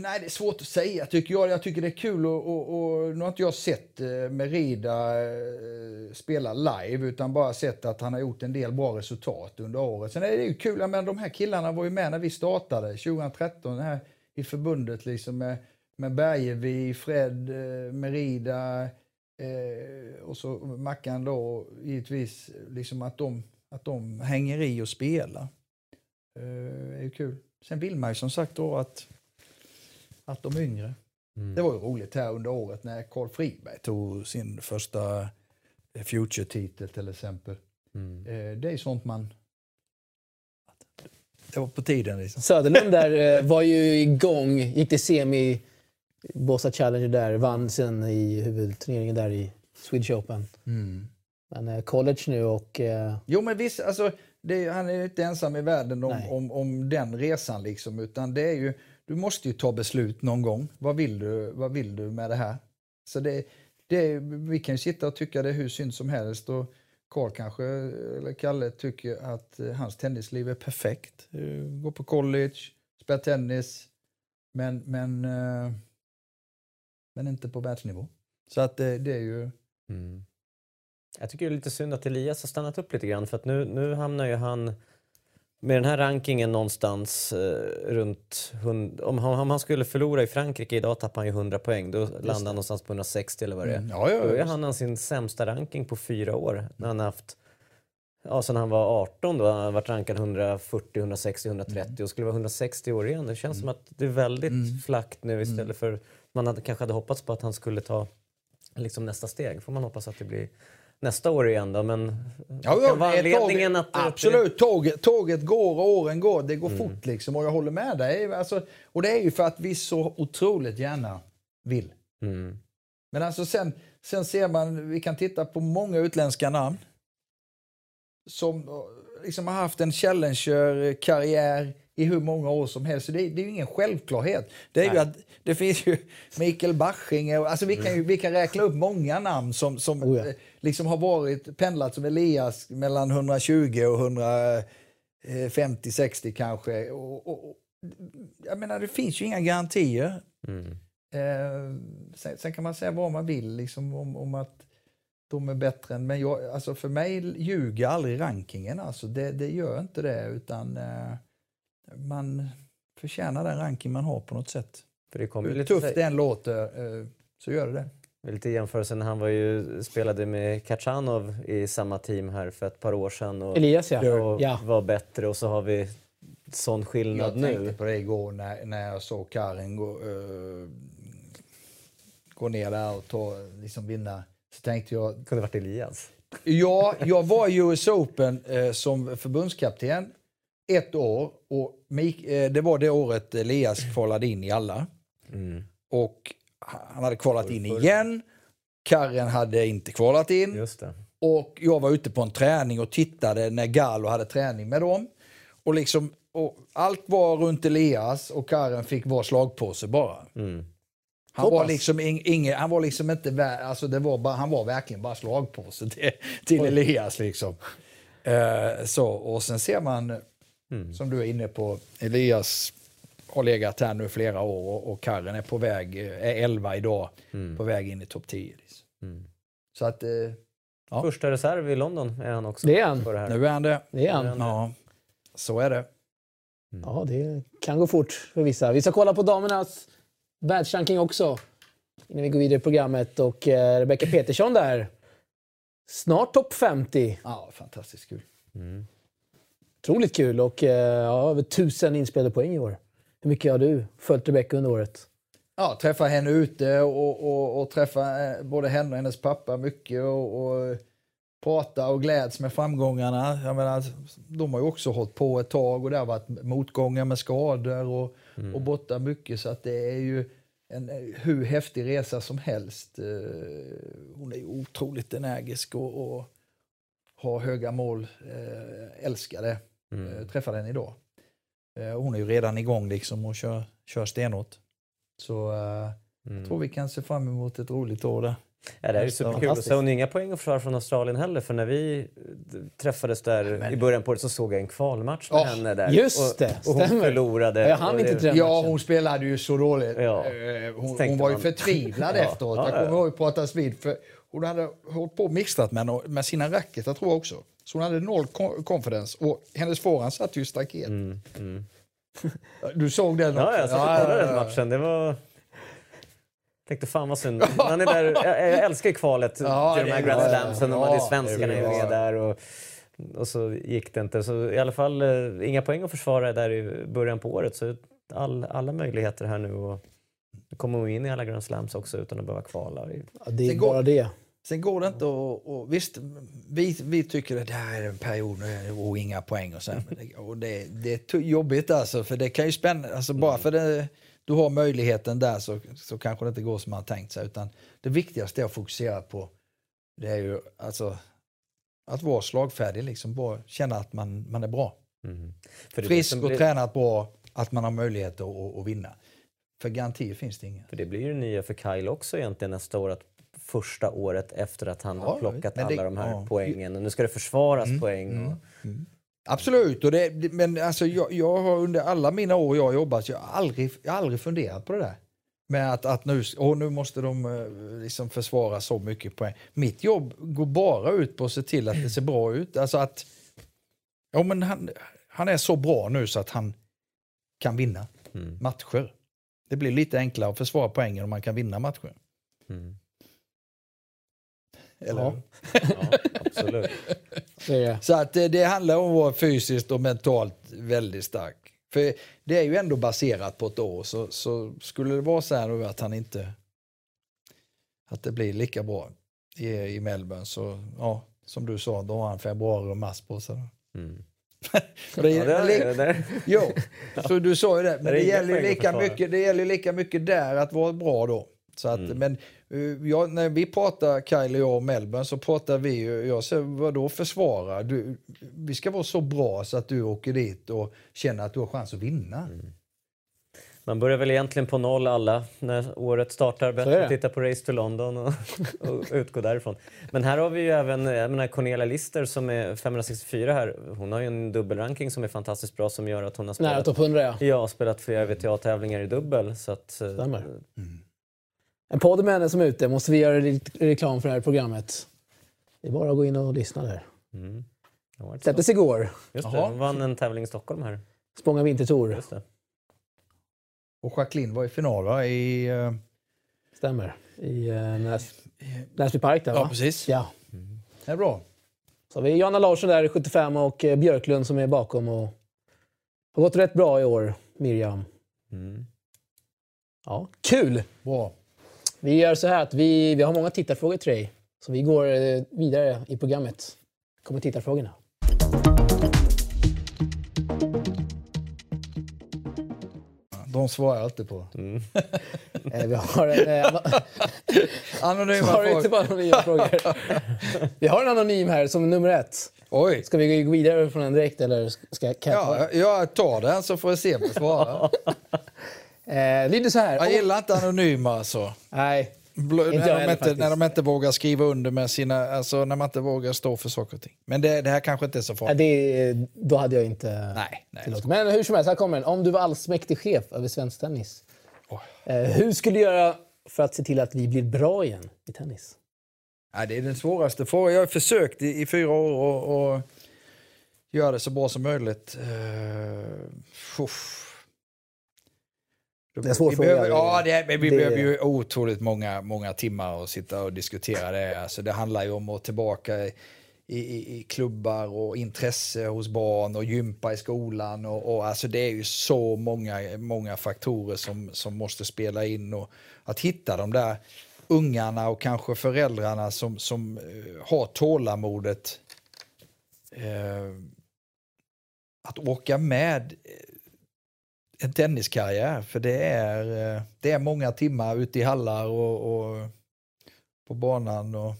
nej, det är svårt att säga tycker jag. Jag tycker det är kul och, och, och nu har inte jag sett eh, Merida eh, spela live utan bara sett att han har gjort en del bra resultat under året. Sen är det ju kul, men de här killarna var ju med när vi startade 2013 här i förbundet liksom med med Bergevi, Fred, eh, Merida eh, och så Mackan då givetvis, liksom att de, att de hänger i och spelar. Eh, är ju kul. Sen vill man ju som sagt då att, att de yngre. Mm. Det var ju roligt här under året när Carl Friberg tog sin första eh, Future-titel till exempel. Mm. Eh, det är sånt man det var på tiden. Liksom. Söderlund där var ju igång, gick till semi Båstad Challenger där, vann sen i huvudturneringen där i Swedish Open. Mm. Men eh, college nu och... Eh... Jo men visst, alltså, det, han är inte ensam i världen om, om, om, den resan liksom. Utan det är ju, du måste ju ta beslut någon gång. Vad vill du, vad vill du med det här? Så det, det, vi kan sitta och tycka det är hur synd som helst. Och Karl kanske, eller Kalle, tycker att eh, hans tennisliv är perfekt. Eh, gå på college, spela tennis. Men, men men inte på världsnivå. Så att det, det är ju... Mm. Jag tycker det är lite synd att Elias har stannat upp lite grann för att nu, nu hamnar ju han med den här rankingen någonstans eh, runt... Hund, om, han, om han skulle förlora i Frankrike idag tappar han ju 100 poäng. Då landar han någonstans på 160 eller vad det är. Mm, ja, ja, då är han sin sämsta ranking på fyra år. När han haft, ja, sen han var 18 då, han har varit rankad 140, 160, 130 mm. och skulle vara 160 år igen. Det känns mm. som att det är väldigt mm. flackt nu istället mm. för man hade, kanske hade hoppats på att han skulle ta liksom, nästa steg. Får man hoppas att det blir nästa år igen då, men ja, ja, var anledningen att... Absolut, tåget, tåget går och åren går. Det går mm. fort liksom och jag håller med dig. Alltså, och det är ju för att vi så otroligt gärna vill. Mm. Men alltså sen, sen ser man, vi kan titta på många utländska namn som liksom har haft en Challenger-karriär i hur många år som helst. Så det, det är ju ingen självklarhet. Det, är ju att, det finns ju Mikael Bachinge, alltså vi kan, ju, vi kan räkna upp många namn som, som oh ja. liksom har varit pendlat som Elias mellan 120 och 150-60 kanske. Och, och, jag menar, det finns ju inga garantier. Mm. Eh, sen, sen, kan man säga vad man vill liksom, om, om att de är bättre än... Men jag, alltså för mig ljuger aldrig rankingen. Alltså det, det gör inte det. utan... Eh, man förtjänar den ranking man har på något sätt. För det Hur lite tufft det än låter eh, så gör det det. Lite jämförelse när han var ju, spelade med Kachanov i samma team här för ett par år sedan. Och, Elias ja. Och ja. var bättre och så har vi sån skillnad nu. Jag tänkte på det igår när, när jag såg Karin gå, uh, gå ner där och ta, liksom vinna. Så tänkte jag... Det kunde varit Elias. Ja, jag var i US Open uh, som förbundskapten ett år och Mik eh, det var det året Elias *clears throat* kvalade in i alla. Mm. Och han hade kvalat in igen. Karen hade inte kvalat in. Och jag var ute på en träning och tittade när Galo hade träning med dem. Och liksom, och allt var runt Elias och Karen fick vara slagpåse bara. Mm. Han var, liksom ing, han var liksom inte, alltså det var bara, han var verkligen bara slagpåse till, till Elias liksom. Uh, så, och sen ser man Mm. Som du är inne på, Elias har legat här nu flera år och, och Karren är på väg, är 11 idag, mm. på väg in i topp 10. Mm. Så att... Eh, ja. Första reserv i London är han också. Det är han. Nu är han det. Det är han. Ja, så är det. Ja, det kan gå fort för vissa. Vi ska kolla på damernas världsranking också innan vi går vidare i programmet. Och eh, Rebecca Petersson där. Snart topp 50. Ja, fantastiskt kul. Otroligt kul och eh, ja, över tusen inspelade poäng i år. Hur mycket har du följt Rebecca under året? Ja, träffa henne ute och, och, och träffa eh, både henne och hennes pappa mycket och, och prata och gläds med framgångarna. Jag menar, de har ju också hållit på ett tag och det har varit motgångar med skador och, och borta mycket så att det är ju en eh, hur häftig resa som helst. Eh, Hon är ju otroligt energisk och, och har höga mål. Eh, älskar det. Eh, träffade henne idag. Eh, Hon är ju redan igång liksom och kör, kör stenhårt. Så eh, jag tror vi kan se fram emot ett roligt år där. Ja, det är ju Nästa- superkul. Och så har hon inga poäng att försvara från Australien heller. För när vi träffades där i början på året så såg jag en kvalmatch med Ja, henne där. just och, det, och hon stämmer. förlorade. Jag hann inte det- Ja, hon spelade ju så dåligt. Ja. Hon, hon var ju man. förtvivlad *laughs* Ja, efteråt. ja, Jag ja. kommer ihåg att pratas vid. För hon hade hållit på och mixtrat med, med sina racketar tror jag också. Så hon hade noll co- confidence. Och hennes forehand satt ju i staket. *laughs* Du såg den Mm, Ja, jag satt och kollade den matchen. Det var... Tänkte fan vad synd. *laughs* Man är där, jag, jag älskar kvalet Ja, till de här det- Grand ja, Slamsen. ja. och Ja, svenskarna är med där. Och, och så gick det inte. Så i alla fall eh, inga poäng att försvara där i början på året. Så all, alla möjligheter här nu. Och kommer hon in i alla Grand Slams också utan att behöva kvala. Ja, det är Det går- bara det. Sen går det inte att... Och, visst, vi, vi tycker att det här är en period och inga poäng och så. det, och det, det är jobbigt alltså, för det kan ju spänna... Alltså bara för det, du har möjligheten där så, så kanske det inte går som man har tänkt sig. Utan det viktigaste är att fokusera på, det är ju alltså att vara slagfärdig, liksom bara känna att man, man är bra. Det Frisk och blir- tränat bra, att man har möjlighet att, att, att vinna. För garantier finns det inga. För det blir ju det nya för Kyle också egentligen nästa år. Att första året efter att han Ja, har plockat det- alla de här ja. Mm. poängen. Och nu ska det försvaras poäng. Och, Absolut, och det, men alltså jag, jag har under alla mina år jag har jobbat, jag har aldrig, jag har aldrig funderat på det där. Med att, att nu, åh, nu måste de eh, liksom försvara så mycket poäng. Mitt jobb går bara ut på att se till att det ser bra ut. Alltså att ja, men han, han är så bra nu så att han kan vinna Mm. matcher. Det blir lite enklare att försvara poängen om man kan vinna matcher. Mm. Eller Ja. Ja, absolut. *laughs* Så är det. Så att det, det handlar om att vara fysiskt och mentalt väldigt stark. För det är ju ändå baserat på ett år. Så, så skulle det vara så här nu att han inte... Att det blir lika bra i, i Melbourne så, ja, som du sa, då har han februari och mars på sig. Mm. *laughs* Det, Ja, det, men är, li- det, är- jo, så du sa ju det. Men det gäller, att lika mycket, det gäller lika mycket där att vara bra då. Så att, Mm. Men eh, ja, när vi pratar, Kyle och jag om Melbourne, så pratar vi ju, jag säger vadå försvara? Du, vi ska vara så bra så att du åker dit och känner att du har chans att vinna. Mm. man börjar väl egentligen på noll alla när året startar. Bättre att titta på Race to London och, *laughs* och utgå därifrån. Men här har vi ju även jag menar, Cornelia Lister som är 564 här. Hon har ju en dubbelranking som är fantastiskt bra som gör att hon har Nära spelat, topp 100 ja. ja, spelat flera VTA-tävlingar i dubbel. Så att, eh, Stämmer. En podd med henne som är ute måste vi göra lite reklam för det här programmet. Det är bara att gå in och lyssna där. Mm. Släpptes igår. Just det, Jaha. hon vann en tävling i Stockholm här. Spånga Vintertour. Just det. Och Jacqueline var i final va? I, eh, Stämmer. I uh, Näs, Näsby Park där va? ja, precis. Ja. Det är bra. Så har vi Johanna Larsson där, 75, och eh, Björklund som är bakom. Och har gått rätt bra i år, Miriam. Mm. Ja, kul! bra. Vi gör så här att vi, vi har många tittarfrågor till dig. Så vi går eh, vidare i programmet. kommer tittarfrågorna. De svarar jag alltid på. *laughs* Eh, vi har en... Eh, *laughs* Anonyma frågor. inte på anonyma frågor. *laughs* Vi har en anonym här som nummer ett. Oj. Ska vi gå vidare från den direkt eller ska kan jag Ja, jag tar den så får jag se om jag svarar. Eh, lyder så här. Jag gillar inte anonyma alltså. *laughs* Nej, Bl- Inte när, de inte, faktiskt. när de inte vågar skriva under med sina, alltså när man inte vågar stå för saker och ting. Men det, det här kanske inte är så Ja, farligt. det, då hade jag inte Nej, nej. tillåtit. Men hur som helst, här kommer den. Om du var allsmäktig chef över svensk tennis, Oj. eh, hur skulle du göra för att se till att vi blir bra igen i tennis? Nej, det är den svåraste frågan. Jag har försökt i, i fyra år och, och göra det så bra som möjligt. Uh, det är svår vi fråga. Behöver, ja, det, vi det... behöver ju otroligt många, många timmar och sitta och diskutera det. Alltså, det handlar ju om att tillbaka i, i, i klubbar och intresse hos barn och gympa i skolan. Och, och, alltså det är ju så många, många faktorer som, som måste spela in. Och att hitta de där ungarna och kanske föräldrarna som, som uh, har tålamodet uh, att åka med en tenniskarriär. För det är, det är många timmar ute i hallar och, och på banan. Och,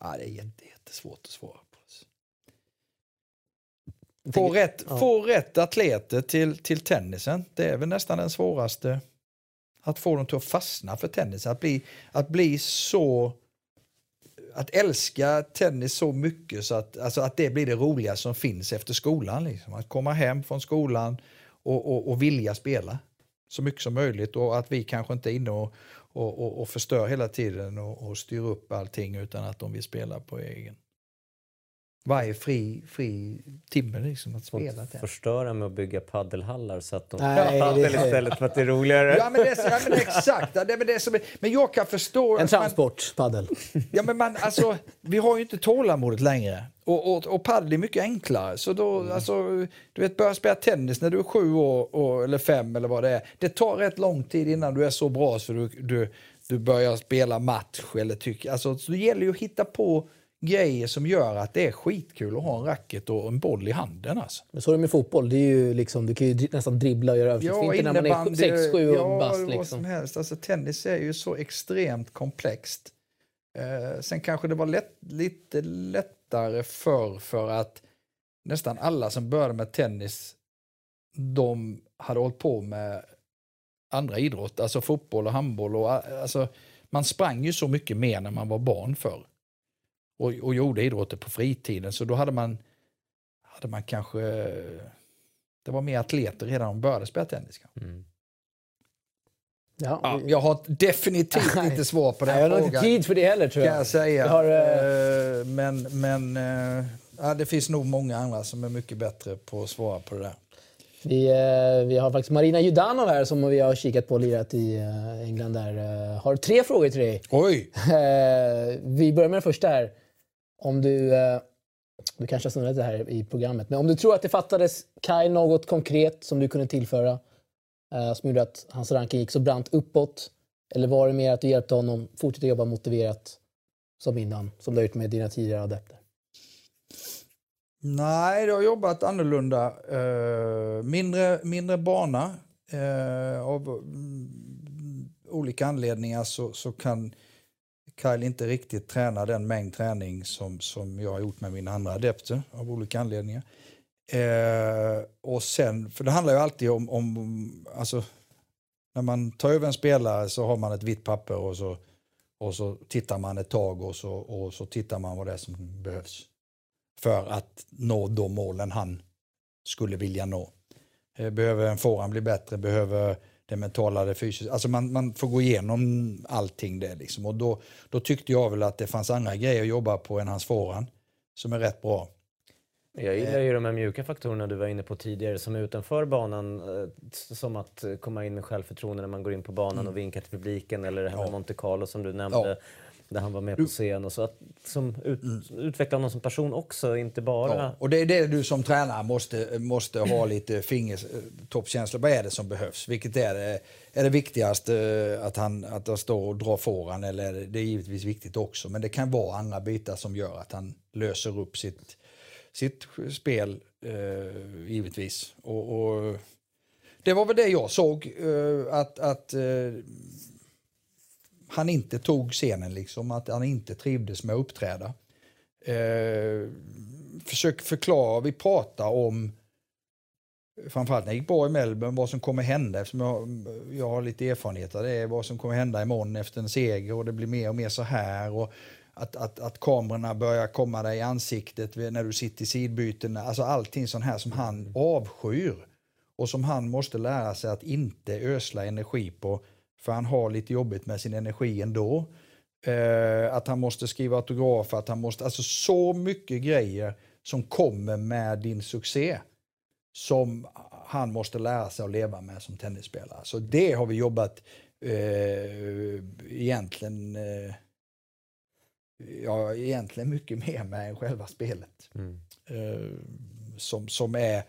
ja, det är jätte, jättesvårt att svara på. Få rätt, ja. få rätt atleter till, till tennisen. Det är väl nästan den svåraste. Att få dem till att fastna för tennis. Att bli, att bli så... Att älska tennis så mycket så att, alltså att det blir det roliga som finns efter skolan. Liksom. Att komma hem från skolan och, och, och vilja spela så mycket som möjligt och att vi kanske inte är inne och, och, och, och förstör hela tiden och, och styr upp allting utan att de vill spela på egen. Varje fri, fri timme liksom att spela. Att förstöra med att bygga paddelhallar så att de Nej, paddel det... istället för att det är roligare. Ja men, det är, ja, men exakt. Det, men, det är som, men jag kan förstå... En transport, paddel. Ja men man, alltså, vi har ju inte tålamodet längre. Och, och, och padel är mycket enklare. Så då, mm. alltså, du vet, börja spela tennis när du är sju år, och, eller fem eller vad det är. Det tar rätt lång tid innan du är så bra så du, du, du börjar spela match. Eller tycker, alltså, så det gäller ju att hitta på grejer som gör att det är skitkul att ha en racket och en boll i handen. Alltså. Men så är det med fotboll. Det är ju liksom, du kan ju nästan dribbla och göra översiktsfinter ja, när man är 6, 7 ja, bast. Liksom. vad som helst. Alltså, tennis är ju så extremt komplext. Eh, sen kanske det var lätt, lite lättare förr för att nästan alla som började med tennis de hade hållit på med andra idrott, alltså fotboll och handboll. Och, alltså, man sprang ju så mycket mer när man var barn förr och, och gjorde idrotter på fritiden. Så då hade man, hade man kanske... Det var mer atleter redan när de började spela tennis. Mm. Ja, ja, jag har definitivt inte svar på den frågan. Jag har inte tid för det heller tror jag. Kan jag säga. Jag har, uh... Men, men uh, ja, det finns nog många andra som är mycket bättre på att svara på det där. Vi, vi har faktiskt Marina Judanov här som vi har kikat på och lirat i England. där. Har tre frågor till dig. Oj! *laughs* Vi börjar med den första här. Om du, eh, du kanske har snurrat det här i programmet, men om du tror att det fattades Kai något konkret som du kunde tillföra eh, som gjorde att hans ranking gick så brant uppåt? Eller var det mer att du hjälpte honom fortsätta jobba motiverat som innan, som du har gjort med dina tidigare adepter? Nej, det har jobbat annorlunda. Uh, mindre, mindre bana. Uh, av mm, olika anledningar så, så kan Kyle inte riktigt tränar den mängd träning som, som jag har gjort med mina andra adepter av olika anledningar. Eh, och sen, för det handlar ju alltid om, om alltså, när man tar över en spelare så har man ett vitt papper och så, och så tittar man ett tag och så, och så tittar man vad det är som behövs för att nå de målen han skulle vilja nå. Eh, behöver en forehand bli bättre? Behöver det mentala, det fysiska. Alltså man, man får gå igenom allting det liksom. Och då, då tyckte jag väl att det fanns andra grejer att jobba på än hans forehand som är rätt bra. Jag gillar ju de här mjuka faktorerna du var inne på tidigare som är utanför banan. Eh, som att komma in med självförtroende när man går in på banan mm. och vinkar till publiken eller det här med Monte Carlo som du nämnde. Ja där han var med på scen och så. Att som ut, mm. utveckla honom som person också, inte bara... Ja, och det är det du som tränare måste, måste ha lite fingertoppskänsla. Vad är det som behövs? Vilket är det, är det viktigaste? Att han, att han står och drar fåran eller det är givetvis viktigt också. Men det kan vara andra bitar som gör att han löser upp sitt, sitt spel, eh, givetvis. Och, och, det var väl det jag såg, eh, att, att eh, han inte tog scenen, liksom, att han inte trivdes med att uppträda. Eh, försök förklara, vi pratar om framförallt när jag gick bra i Melbourne, vad som kommer hända eftersom jag, jag har lite erfarenhet av det, vad som kommer hända imorgon efter en seger och det blir mer och mer så här. Och att, att, att kamerorna börjar komma dig i ansiktet när du sitter i sidbyten, alltså allting sånt här som han avskyr och som han måste lära sig att inte ösla energi på för han har lite jobbigt med sin energi ändå. Eh, att han måste skriva autografer, att han måste, alltså så mycket grejer som kommer med din succé som han måste lära sig att leva med som tennisspelare. Så det har vi jobbat eh, egentligen eh, ja, egentligen mycket mer med än själva spelet. Mm. Eh, som, som är,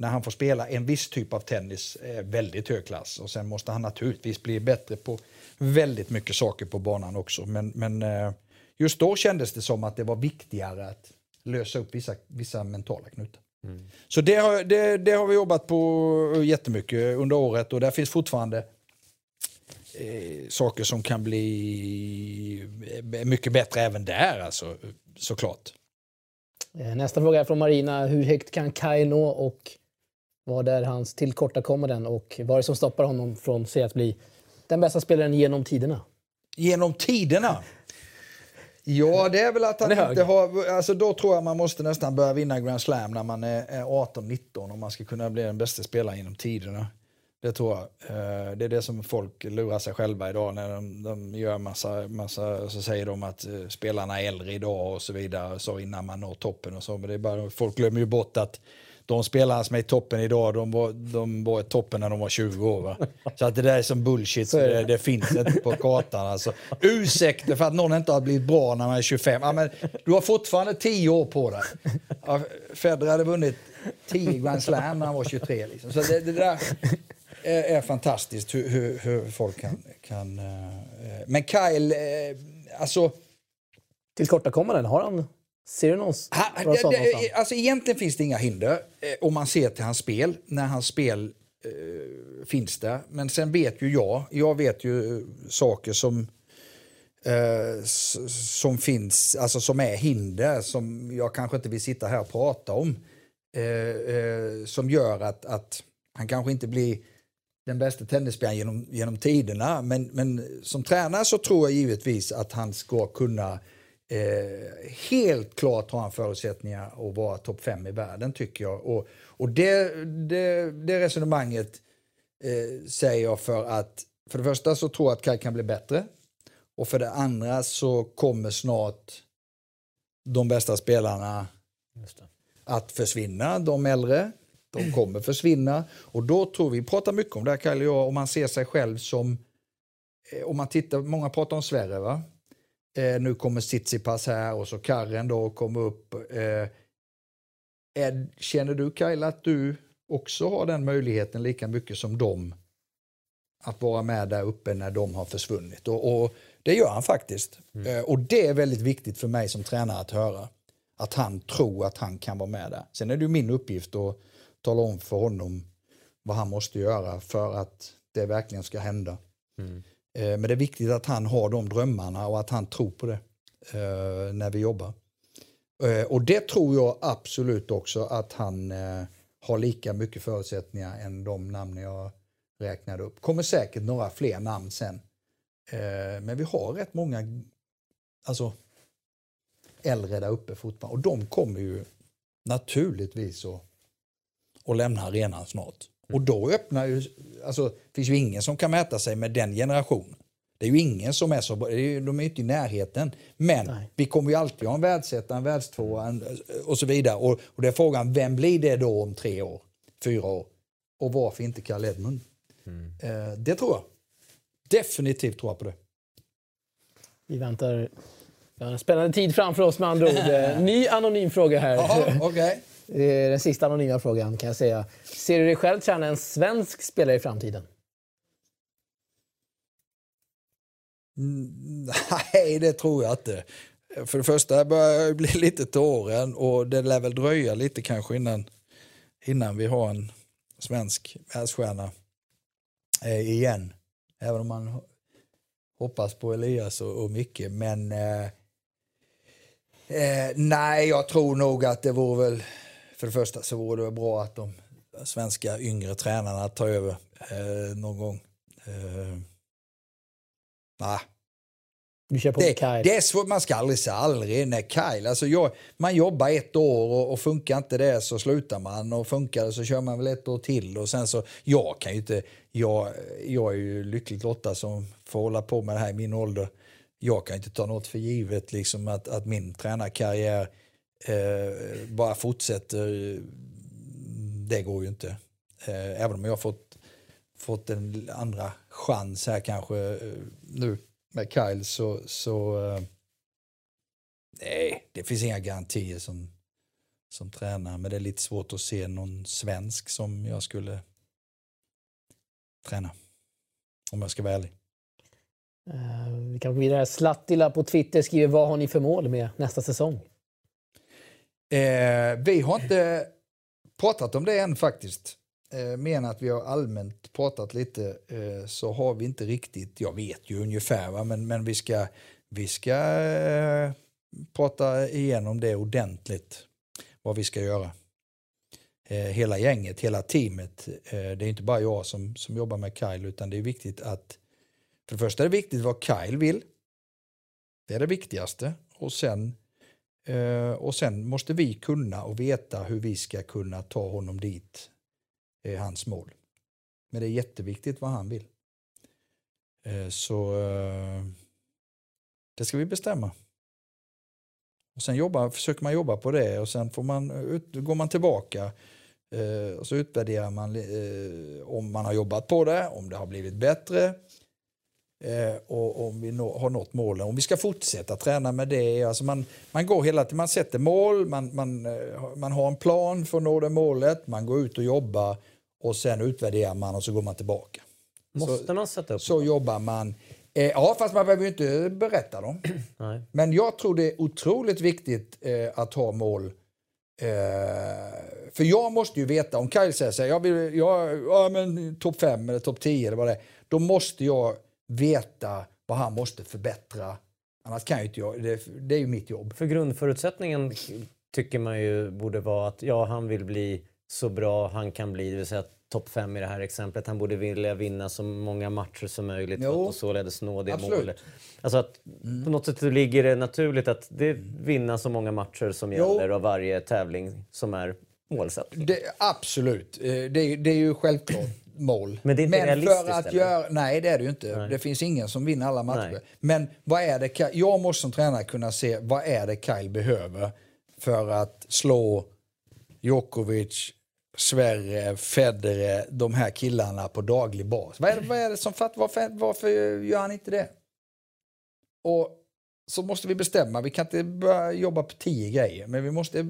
när han får spela en viss typ av tennis, är väldigt hög klass. Och sen måste han naturligtvis bli bättre på väldigt mycket saker på banan också. Men, men eh, just då kändes det som att det var viktigare att lösa upp vissa, vissa mentala knutar. Mm. Så det har, det, det har vi jobbat på jättemycket under året och där finns fortfarande eh, saker som kan bli eh, mycket bättre även där, alltså, såklart. Eh, nästa fråga är från Marina. Hur högt kan Kai nå och vad är hans tillkortakommanden och vad är det som stoppar honom från att bli den bästa spelaren genom tiderna? Genom tiderna? Ja, det är väl att han inte har... Alltså då tror jag man måste nästan börja vinna Grand Slam när man är 18-19 om man ska kunna bli den bästa spelaren genom tiderna. Det tror jag. Eh, det är det som folk lurar sig själva idag när de, de gör massa, massa, så säger de att eh, spelarna är äldre idag och så vidare, så innan man når toppen och så. Men det är bara, folk glömmer ju bort att de spelarna som är i toppen idag, de var, de var i toppen när de var 20 år. Va? Så att det där är som bullshit, är det. Det, det. finns inte på kartan. Alltså. Ursäkta för att någon inte har blivit bra när man är 25. Ja, men du har fortfarande 10 år på dig. Ja, Federer hade vunnit 10 Grand Slam när han var 23. Liksom. Så det, det där är, är fantastiskt hur, hur, hur, folk kan... kan uh, men Kyle, uh, alltså... Tillkortakommanden, har han Ser du någon ha, det, det, alltså Egentligen finns det inga hinder eh, om man ser till hans spel, när hans spel eh, finns där. Men sen vet ju jag, jag vet ju eh, saker som eh, som finns, alltså som är hinder som jag kanske inte vill sitta här och prata om. Eh, eh, som gör att, att han kanske inte blir den bästa tennisspelaren genom, genom tiderna. Men, men som tränare så tror jag givetvis att han ska kunna Eh, helt klart har han förutsättningar att vara topp fem i världen tycker jag. Och, och det, det, det resonemanget eh, säger jag för att för det första så tror jag att Kaj kan bli bättre. Och för det andra så kommer snart de bästa spelarna att försvinna, de äldre. De kommer försvinna. Och då tror vi, pratar mycket om det här Kaj och jag, om man ser sig själv som, eh, om man tittar, många pratar om Sverige va? Eh, nu kommer Tsitsipas här och så Karren då kommer upp. Eh, är, känner du Kajla att du också har den möjligheten lika mycket som dem att vara med där uppe när de har försvunnit? Och, och det gör han faktiskt. Mm. Eh, och det är väldigt viktigt för mig som tränare att höra. Att han tror att han kan vara med där. Sen är det min uppgift att tala om för honom vad han måste göra för att det verkligen ska hända. Mm. Eh, men det är viktigt att han har de drömmarna och att han tror på det eh, när vi jobbar. Eh, och det tror jag absolut också att han har lika mycket förutsättningar än de namn jag räknade upp. kommer säkert några fler namn sen. Men vi har rätt många alltså, äldre där uppe fortfarande och de kommer ju naturligtvis att, att lämna arenan snart. Och då öppnar ju, alltså det finns ju ingen som kan mäta sig med den generationen. Det är ju ingen som är så bra, de är inte i närheten. Men Nej. vi kommer ju alltid ha en världsetta, en världstvåa och så vidare. Och, och det är frågan, vem blir det då om tre år, fyra år? Och varför inte Carl Edmund? Mm. Eh, det tror jag. Definitivt tror jag på det. Vi väntar vi har en spännande tid framför oss med andra ord. *laughs* Eh, ny anonym fråga här. Aha, okay. Eh, den sista anonyma frågan kan jag säga. Ser du dig själv träna en svensk spelare i framtiden? Mm, nej, det tror jag inte. För det första börjar jag bli *laughs* lite till åren och det lär väl dröja lite kanske innan, innan vi har en svensk världsstjärna eh, igen. Även om man hoppas på Elias och, och Micke. Men eh, eh, nej, jag tror nog att det vore väl för det första så vore det bra att de svenska yngre tränarna tar över eh, någon gång. Eh, nah. Du kör på det, Kyle. det är svårt, man ska aldrig säga aldrig. Nej, Kyle, alltså jag, man jobbar ett år och, och, funkar inte det så slutar man och funkar det så kör man väl ett år till och sen så, jag kan ju inte, jag, jag är ju lyckligt lottad som får hålla på med det här i min ålder. Jag kan inte ta något för givet liksom att, att min tränarkarriär eh, bara fortsätter, det går ju inte. Eh, även om jag har fått, fått en andra chans här kanske eh, nu med Kyle så, så eh, nej, det finns inga garantier som, som tränare. Men det är lite svårt att se någon svensk som jag skulle träna. Om jag ska vara ärlig. Uh, vi kan gå vidare. Slattila på Twitter skriver vad har ni för mål med nästa säsong? Eh, vi har inte pratat om det än faktiskt. Eh, men att vi har allmänt pratat lite eh, så har vi inte riktigt, jag vet ju ungefär va? Men, men vi ska, vi ska eh, prata igenom det ordentligt. Vad vi ska göra. Eh, hela gänget, hela teamet. Eh, det är inte bara jag som, som jobbar med Kyle utan det är viktigt att för det första är det viktigt vad Kyle vill. Det är det viktigaste. Och sen, eh, och sen måste vi kunna och veta hur vi ska kunna ta honom dit är hans mål. Men det är jätteviktigt vad han vill. Eh, så eh, det ska vi bestämma. Och sen jobba, försöker man jobba på det och sen får man, ut, går man tillbaka eh, och så utvärderar man om man har jobbat på det, om det har blivit bättre och om vi har nått målen. Om vi ska fortsätta träna med det. Alltså man, man går hela tiden, man sätter mål, man, man, man har en plan för att nå det målet, man går ut och jobbar och sen utvärderar man och så går man tillbaka. Måste så, man sätta upp Så mål? jobbar man. Eh, ja, fast man behöver ju inte berätta dem. *clears throat* Nej. Men jag tror det är otroligt viktigt eh, att ha mål. Eh, för jag måste ju veta, om Kyle säger så här, jag vill, jag, ja, men topp 5 eller topp 10 eller vad det är. Då måste jag veta vad han måste förbättra. Annars kan ju inte jag, det, det är ju mitt jobb. För grundförutsättningen tycker man ju borde vara att ja, han vill bli så bra han kan bli, det vill säga topp fem i det här exemplet. Han borde vilja vinna så många matcher som möjligt jo. att således nå det Absolut. målet. Alltså att mm. på något sätt ligger det naturligt att det vinna så många matcher som gäller jo. av varje tävling som är målsättning. absolut, eh, det, det är ju självklart mål. Men det är inte Men realistiskt? För att göra, nej, det är det ju inte. Nej. Det finns ingen som vinner alla matcher. Nej. Men vad är det, jag måste som tränare kunna se vad är det Kyle behöver för att slå Djokovic, Sverre, Federer, de här killarna på daglig bas. Vad är det, vad är det som fattar, varför, varför gör han inte det? Och så måste vi bestämma, vi kan inte börja jobba på tio grejer, men vi måste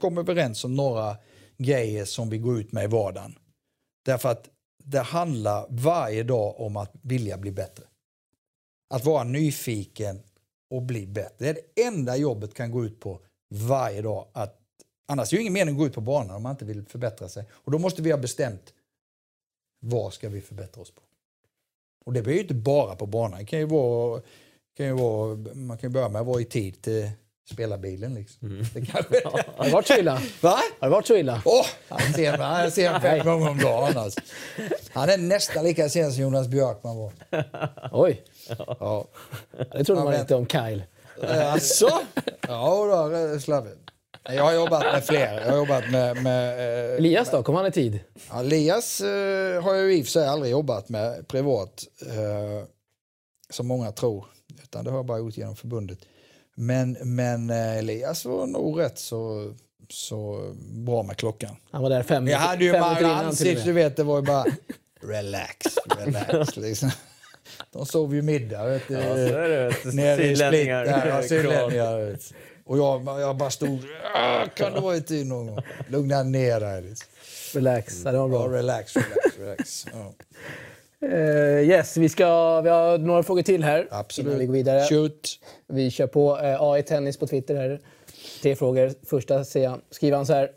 komma överens om några grejer som vi går ut med i vardagen. Därför att det handlar varje dag om att vilja bli bättre. Att vara nyfiken och bli bättre. Det är det enda jobbet kan gå ut på varje dag. Att Annars är det ingen mening att gå ut på banan om man inte vill förbättra sig. Och då måste vi ha bestämt vad ska vi förbättra oss på. Och det behöver ju inte bara på banan. Det kan ju vara, kan ju vara, man kan ju börja med att vara i tid till spelarbilen. Liksom. Mm. Det kanske... *laughs* Har det varit så illa? Va? Har det varit så illa? Oh, han ser, han ser fem gånger om dagen. Alltså. Han är nästan lika sen som Jonas Björkman var. Oj. Ja. Det trodde man inte om Kyle. Alltså? Ja, då, Slavve. Jag har jobbat med fler. Jag har jobbat med... med eh, Elias då? Kom han i tid? Ja, Elias eh, har jag i och för sig aldrig jobbat med privat. Eh, som många tror. Utan det har jag bara gjort genom förbundet. Men, men eh, Elias var nog rätt så, så bra med klockan. Han var där fem Jag hade ju bara ansikte, du vet, det var ju bara relax, relax. *laughs* Liksom. De sov ju middag vet du, ja, så är det, nere i Split. Ja, sydlänningar. Och jag, jag bara stod... Kan du vara i tid någon gång? Lugna ner dig. Liksom. Relax. Mm. Det var bra. Ja, relax, relax, relax. Ja. Uh, yes, vi, ska, vi har några frågor till här. Absolut. Innan vi går vidare. Shoot. Vi kör på uh, eh, AI Tennis på Twitter. här. Tre frågor. Första skriver han så här.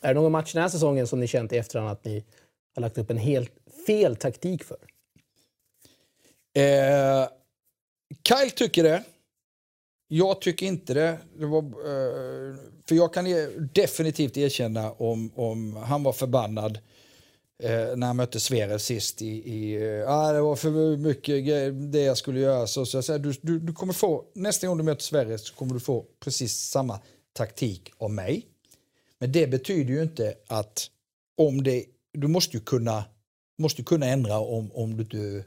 Är det någon match den här säsongen som ni känt i efterhand att ni har lagt upp en helt fel taktik för? Uh, Kyle tycker det. Jag tycker inte det. det var, för jag kan definitivt erkänna om, om han var förbannad eh, när han mötte Sverre sist. I, i, eh, ah, det var för mycket det jag skulle göra. Så, så jag säger, du, du, du kommer få, nästa gång du möter Sverre så kommer du få precis samma taktik av mig. Men det betyder ju inte att om det, du måste ju kunna, måste kunna ändra om, om du inte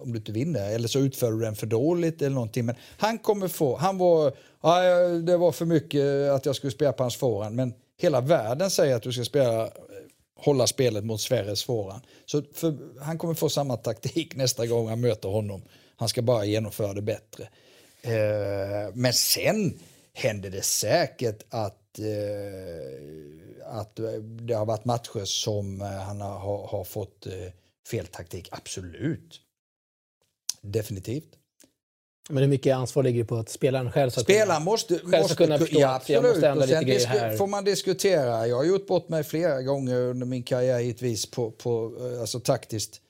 om du inte vinner. Eller så utför du den för dåligt eller någonting. Men han kommer få, han var, ah, ja, det var för mycket att jag skulle spela på hans forehand. Men hela världen säger att du ska spela, hålla spelet mot Sverre Svåran. Så för, han kommer få samma taktik *laughs* nästa gång han möter honom. Han ska bara genomföra det bättre. Eh, men sen händer det säkert att, eh, att det har varit matcher som eh, han har, har fått eh, fel taktik. Absolut. Definitivt. Men hur mycket ansvar ligger på att spelaren själv ska Spelaren kunna, måste, själv måste kunna förstå ja, att jag måste ändra lite grejer här? får man diskutera. Jag har gjort bort mig flera gånger under min karriär givetvis på, på eh, alltså taktiskt.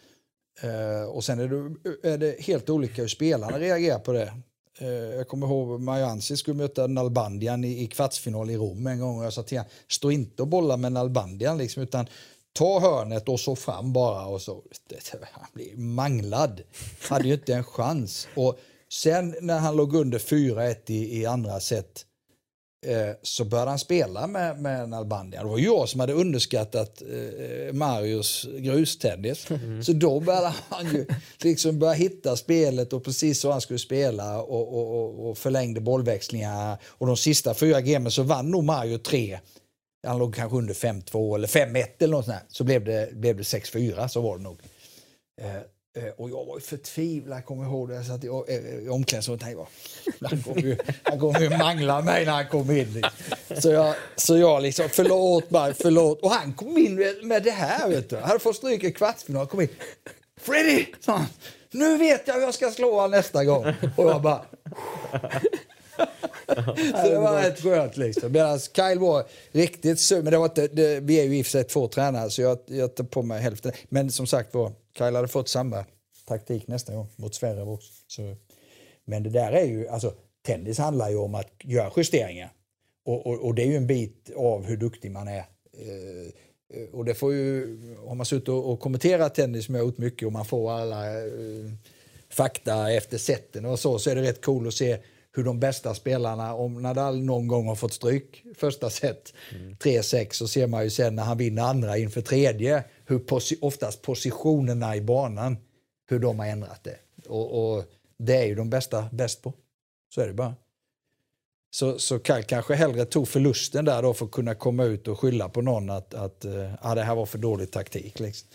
Eh, och sen är det, är det helt olika hur spelarna reagerar på det. Eh, jag kommer ihåg Majansi skulle möta Nalbandian i, i kvartsfinal i Rom en gång och jag sa till honom, stå inte och bolla med Nalbandian liksom, utan ta hörnet och så fram bara och så. Det, *laughs* han blev manglad. Hade ju inte en chans. Och sen när han låg under 4-1 i, i andra set eh, så började han spela med, med Nalbandian. Det var jag som hade underskattat eh, Marios grustennis. *laughs* Så då började han ju liksom börja hitta spelet och precis så han skulle spela och, och, och, och förlängde bollväxlingarna. Och de sista fyra gamen så vann nog Mario tre. Han låg kanske under 5-2 eller 5-1 eller något sånt där. Så blev det, blev det 6-4, så var det nog. Eh, Eh, och jag var ju förtvivlad, kommer jag ihåg det. Jag satt i, eh, omklädningsrummet och *laughs* tänkte, han kommer ju, han kommer ju mangla mig när han kommer in. Liksom. Så jag, så jag liksom, förlåt mig, förlåt. Och han kom in med, med det här, vet du. Han hade fått stryk i kvartsfinal, kom in. Freddy, sa han, nu vet jag hur jag ska slå honom nästa gång. Och jag bara... Så det var rätt skönt liksom. Medan Kyle var riktigt sur. Men det var inte, det, vi är ju i och för sig två tränare så jag, jag tar på mig hälften. Men som sagt var, Kyle hade fått samma taktik nästa gång mot Sverige också. Så, men det där är ju, alltså tennis handlar ju om att göra justeringar. Och, och, och det är ju en bit av hur duktig man är. Eh, och det får ju, har man suttit och, och kommenterat tennis som jag gjort mycket och man får alla eh, fakta efter sätten och så, så är det rätt cool att se hur de bästa spelarna, om Nadal någon gång har fått stryk första set, 3-6, så ser man ju sen när han vinner andra inför tredje, hur posi oftast positionerna i banan, hur de har ändrat det. Och, och det är ju de bästa bäst på. Så är det bara. Så, så Kyle kanske hellre tog förlusten där då för att kunna komma ut och skylla på någon att, att uh, ah, det här var för dålig taktik. Liksom.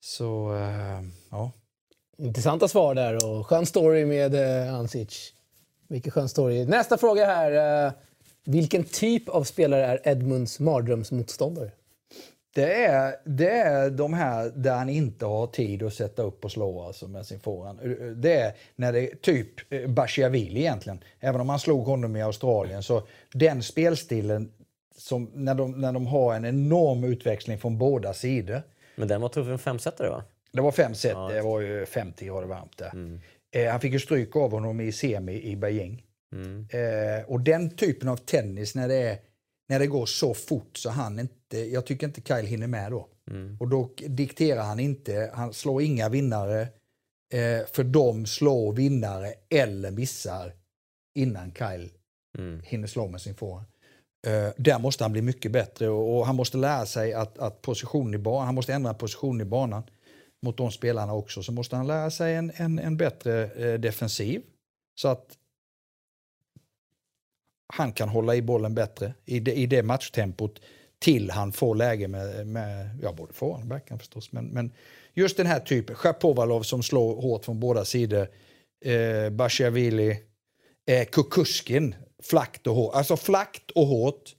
Så, uh, ja. Intressanta svar där och skön story med eh, Ansic. Vilken skön story. Nästa fråga här. Eh, vilken typ av spelare är Edmunds mardrömsmotståndare? Det är, det är de här där han inte har tid att sätta upp och slå alltså med sin forehand. Det är när det typ eh, Bashiavili egentligen. Även om han slog honom i Australien så den spelstilen som när de, när de har en enorm utväxling från båda sidor. Men den var tuff en femsetare va? Det var fem set, det var ju 50 grader varmt där. Eh, han fick ju stryk av honom i semi i Beijing. Eh, och den typen av tennis när det, är, när det går så fort så han inte, jag tycker inte Kyle hinner med då. Och då dikterar han inte, han slår inga vinnare, eh, för de slår vinnare eller missar innan Kyle hinner slå med sin forehand. Uh, där måste han bli mycket bättre och, och han måste lära sig att, att position i banan, han måste ändra position i banan mot de spelarna också. Så måste han lära sig en, en, en bättre eh, defensiv så att han kan hålla i bollen bättre i det, i det matchtempot till han får läge med, med ja, både forehand och backhand förstås. Men, men just den här typen, Chapovalov som slår hårt från båda sidor, eh, Bashevili, eh, Kukuskin, flackt och hårt. Alltså flackt och hårt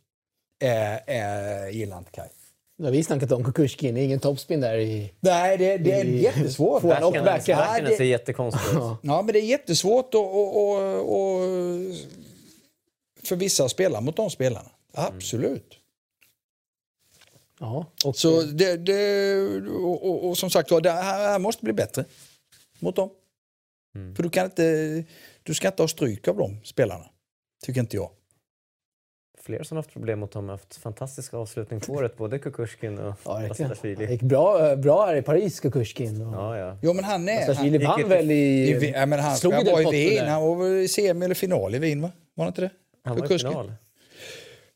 eh, eh, gillar inte Kaj. Det har vi snackat om Kukushkin, det är ingen toppspin där i... Nej, det, det är I- jättesvårt. Backhand- backhand. backhanden det- ser jättekonstig ut. Ja, men det är jättesvårt och, och, och, och för vissa att spela mot de spelarna. Absolut. Ja, och Så det, det, och, och, och som sagt det här här måste bli bättre mot dem. För du kan inte, du ska inte ha stryk av de spelarna. Tycker inte jag. Fler som haft problem mot dem haft fantastiska avslutning på året. Både Kukushkin och ja. Basilashvili. Det gick bra, bra här i Paris, Kukushkin. Och... Ja, ja. Jo men han är... Han, Basilashvili gick vann inte- väl i... i, ja, men han, slog han var i Wien, han var i semi eller final i Wien va? Var det inte det? Han var i Kukushkin. final.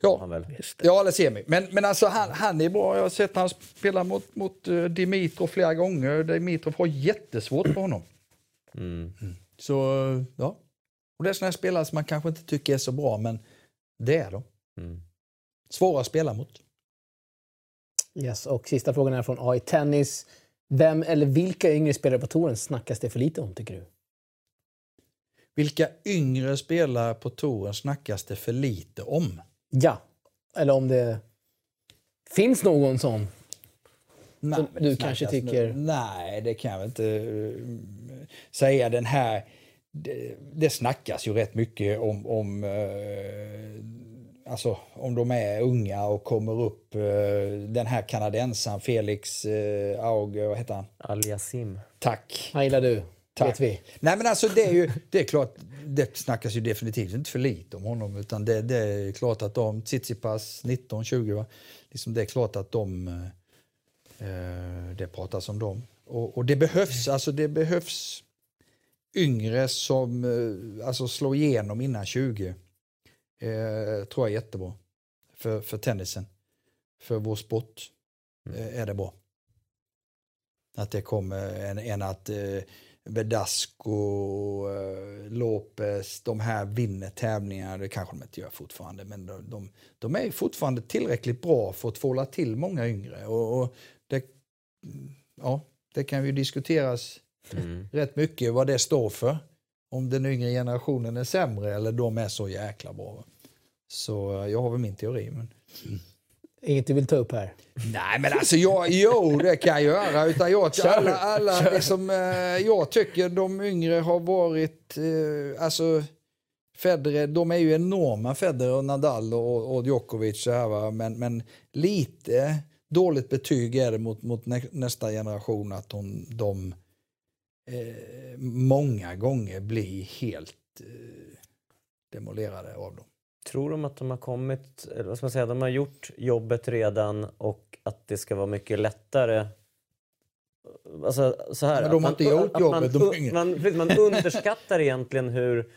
Ja, Han väl. ja eller semi. Men, men alltså han, han är bra. Jag har sett han spela mot, mot eh, Dimitrov flera gånger. Dimitrov har jättesvårt på honom. Mm. Så ja. Och det är såna här spelare som man kanske inte tycker är så bra, men det är de. Mm. Svåra att spela mot. Yes, och sista frågan är från AI Tennis. Vem eller vilka yngre spelare på touren snackas det för lite om, tycker du? Vilka yngre spelare på touren snackas det för lite om? Ja, eller om det finns någon sån. Nej, Som du kanske tycker- nu- Nej, det kan jag inte eh, säga. Den här... Det, det snackas ju rätt mycket om, om, eh, alltså, om de är unga och kommer upp. Eh, den här kanadensaren Felix eh, Auger, vad heter han? Al-Yassim. Tack. Han gillar du, Tack. vet vi. Nej men alltså det är ju, det är klart, det snackas ju definitivt inte för lite om honom utan det, det är klart att de, Tsitsipas 19-20 va, liksom det är klart att de, eh, det pratas om dem. Och, och det behövs, alltså det behövs yngre som eh, alltså slår igenom innan 20. Eh, tror jag är jättebra för, för tennisen. För vår sport eh, är det bra. Att det kommer en, en att eh, Bedasco, eh, Lopez, de här vinner tävlingar. Det kanske de inte gör fortfarande, men de, de, de är fortfarande tillräckligt bra för att tvåla till många yngre. Och, och det, ja, det kan ju diskuteras Mm. rätt mycket vad det står för. Om den yngre generationen är sämre eller de är så jäkla bra. Så eh, jag har väl min teori. Men... Inget du vill ta upp här? Nej men alltså jag, jo det kan jag göra. Utan jag, *laughs* alla, alla liksom, eh, jag tycker de yngre har varit, eh, alltså Federer, de är ju enorma Federer och Nadal och, och Djokovic så här va. Men, men lite dåligt betyg är det mot, mot nä, nästa generation att de, de eh, många gånger blir helt eh, demolerade av dem. Tror de att de har kommit, eller vad ska man säga, de har gjort jobbet redan och att det ska vara mycket lättare Alltså, så här, Men de har inte gjort att jobbet, man, man, man underskattar *laughs* egentligen hur,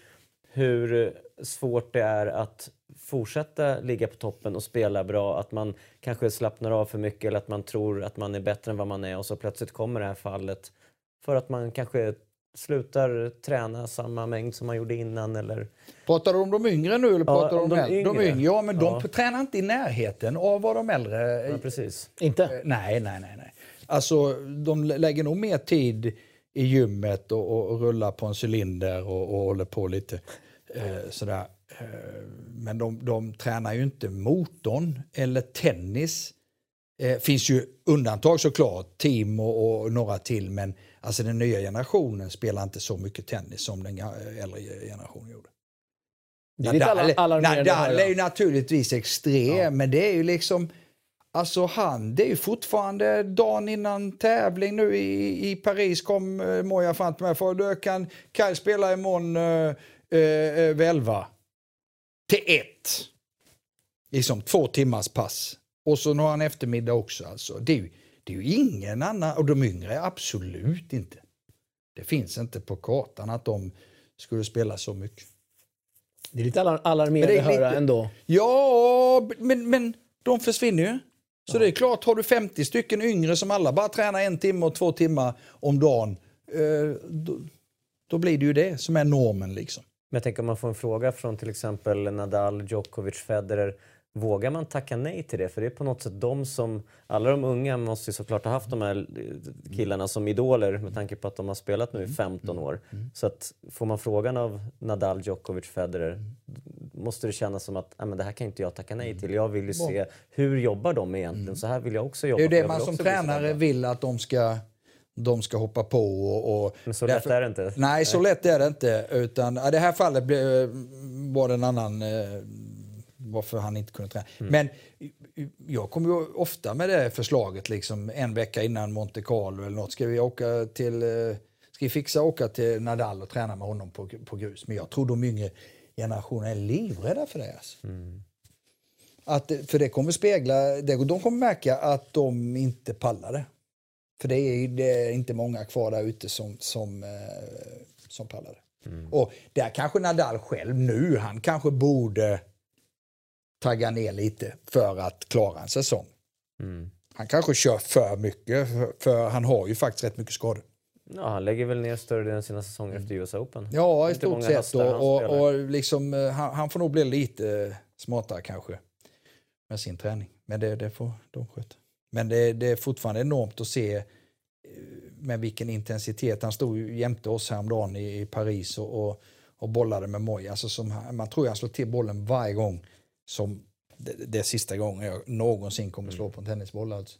hur svårt det är att fortsätta ligga på toppen och spela bra. Att man kanske slappnar av för mycket eller att man tror att man är bättre än vad man är och så plötsligt kommer det här fallet för att man kanske slutar träna samma mängd som man gjorde innan eller Pratar du om de yngre nu eller pratar om de de, de yngre. yngre? Ja, men de Ja. tränar inte i närheten av vad de äldre... Ja, precis. Inte? Eh, Nej, nej, nej. nej. Alltså, de lä- lägger nog mer tid i gymmet och, och, och rullar på en cylinder och, och håller på lite eh, sådär. Eh, men de, de tränar ju inte motorn eller tennis. Eh, finns ju undantag såklart, team och, och några till, men alltså den nya generationen spelar inte så mycket tennis som den äldre generationen gjorde. Alla- Nadal, Nadal är ju naturligtvis extrem, men det är ju liksom... Alltså han, det är ju fortfarande dagen innan tävling nu i, i Paris kom uh, Moja fram till mig för då kan Kaj spela imorgon uh, uh, vid 11 till ett. Liksom två timmars pass. Och så har han eftermiddag också alltså. Det är, ju, det är ju ingen annan, och de yngre absolut inte. Det finns inte på kartan att de skulle spela så mycket. Det är lite alar- alarmerande att höra lite- ändå. Ja, men, men de försvinner ju. Så det är klart, har du 50 stycken yngre som alla bara tränar en timme och två timmar om dagen, eh, då, då blir det ju det som är normen. liksom. Men jag tänker om man får en fråga från till exempel Nadal, Djokovic, Federer. Vågar man tacka nej till det? För det är på något sätt de som... Alla de unga måste ju såklart ha haft de här eh, killarna som idoler med tanke på att de har spelat nu i 15 år. Så att får man frågan av Nadal, Djokovic, Federer måste det kännas som att "Nej, men det här kan inte jag tacka nej till. Jag vill ju se hur jobbar de egentligen. Så här vill jag också jobba. Det är det man som tränare bra." vill att de ska, de ska hoppa på. Och, och Men så lätt är det inte. Nej, så lätt är det inte. Utan, ja, det här fallet blev, var det en annan eh, varför han inte kunde träna. Mm. Men jag kommer ju ofta med det förslaget liksom en vecka innan Monte Carlo eller något. Ska vi åka till eh, ska vi fixa att åka till Nadal och träna med honom på, på grus? Men jag tror de yngre generationerna är livrädda för det. Alltså. Mm. Att, för det kommer spegla, de kommer märka att de inte pallar det. För det är, det är inte många kvar där ute som, som, eh, som pallar det. Och där kanske Nadal själv nu, han kanske borde tagga ner lite för att klara en säsong. Mm. Han kanske kör för mycket, för, för han har ju faktiskt rätt mycket skador. Ja, han lägger väl ner större delen av sina säsonger efter US Open. Ja, i stort sett. han Och, och, och liksom, eh, han, han får nog bli lite smartare kanske med sin träning. Men det, det får de sköta. Men det, det är fortfarande enormt att se eh, med vilken intensitet. Han stod ju jämte oss häromdagen i, i Paris och, och, och bollade med Moj. Alltså som, han- man tror jag slår till bollen varje gång som det, det är sista gången jag någonsin kommer slå på en tennisboll. Alltså.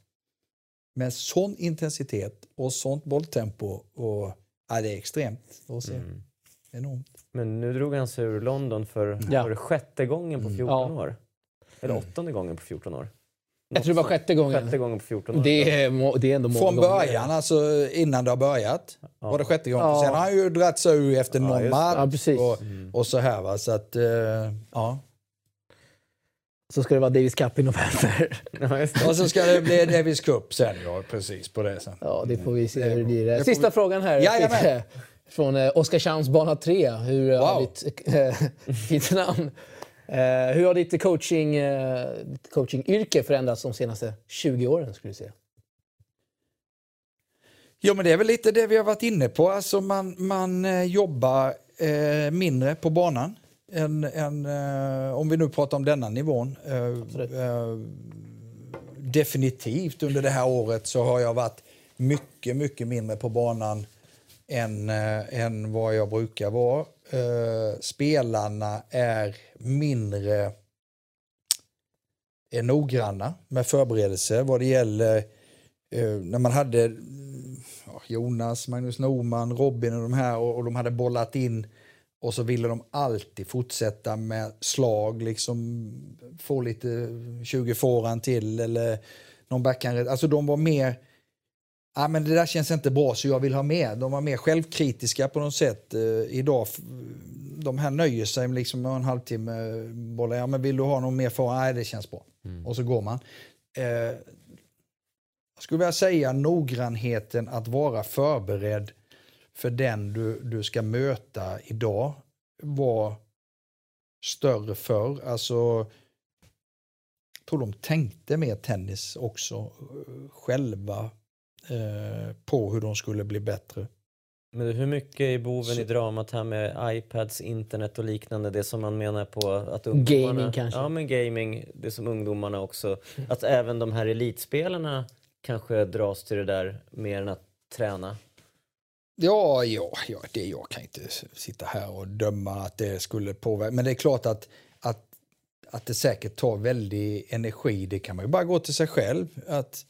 Med sån intensitet och sånt bolltempo. Och, ja, det är extremt att se. Mm. Enormt. Men nu drog han sig ur London för Ja. var det sjätte gången på 14 Ja. år. Eller åttonde gången på 14 år. Jag tror det var sjätte gången. Sjätte gången på 14 år. Det är, det är ändå många Från gånger. början, alltså innan det har börjat, var det sjätte gången. Ja. Sen har han ju dragit sig ur efter Ja, någon match Ja, och, och så här. Va? Så att, eh, ja. Så ska det vara Davis Cup i november. *laughs* Och så ska det bli Davis Cup sen, ja precis på det sen. Ja, det får vi se hur det blir. Sista frågan här. Jajamän. *laughs* Från eh, Oskarshamns bana 3. Hur Wow. har ditt, eh, *laughs* fint namn. Eh, hur har ditt, coaching, ditt coachingyrke förändrats de senaste 20 åren? skulle du säga? Ja men det är väl lite det vi har varit inne på. Alltså man, man jobbar mindre på banan. Än, än, eh, om vi nu pratar om denna nivån. Eh, eh, definitivt under det här året så har jag varit mycket, mycket mindre på banan än, eh, än vad jag brukar vara. Eh, spelarna är mindre är noggranna med förberedelser vad det gäller när man hade Jonas, Magnus Norman, Robin och de här och de hade bollat in och så ville de alltid fortsätta med slag, liksom få lite 20 fåran till eller någon backhand. Alltså de var mer, ja men det där känns inte bra så jag vill ha mer. De var mer självkritiska på något sätt. Eh, idag, de här nöjer sig med liksom en halvtimme bollar. Ja men vill du ha någon mer fåra? Nej det känns bra. Och så går man. Eh, jag skulle vilja säga noggrannheten att vara förberedd för den du, du ska möta idag var större förr. Alltså, jag tror de tänkte mer tennis också eh, själva eh, på hur de skulle bli bättre. Men hur mycket är boven Så- i dramat här med iPads, internet och liknande? Det som man menar på att ungdomarna... Gaming kanske? Ja, men gaming. Det som ungdomarna också... Att även de här elitspelarna kanske dras till det där mer än att träna. Ja, ja, ja det, jag kan inte sitta här och döma att det skulle påverka. Men det är klart att, att, att det säkert tar väldigt energi. Det kan man ju bara gå till sig själv. Att,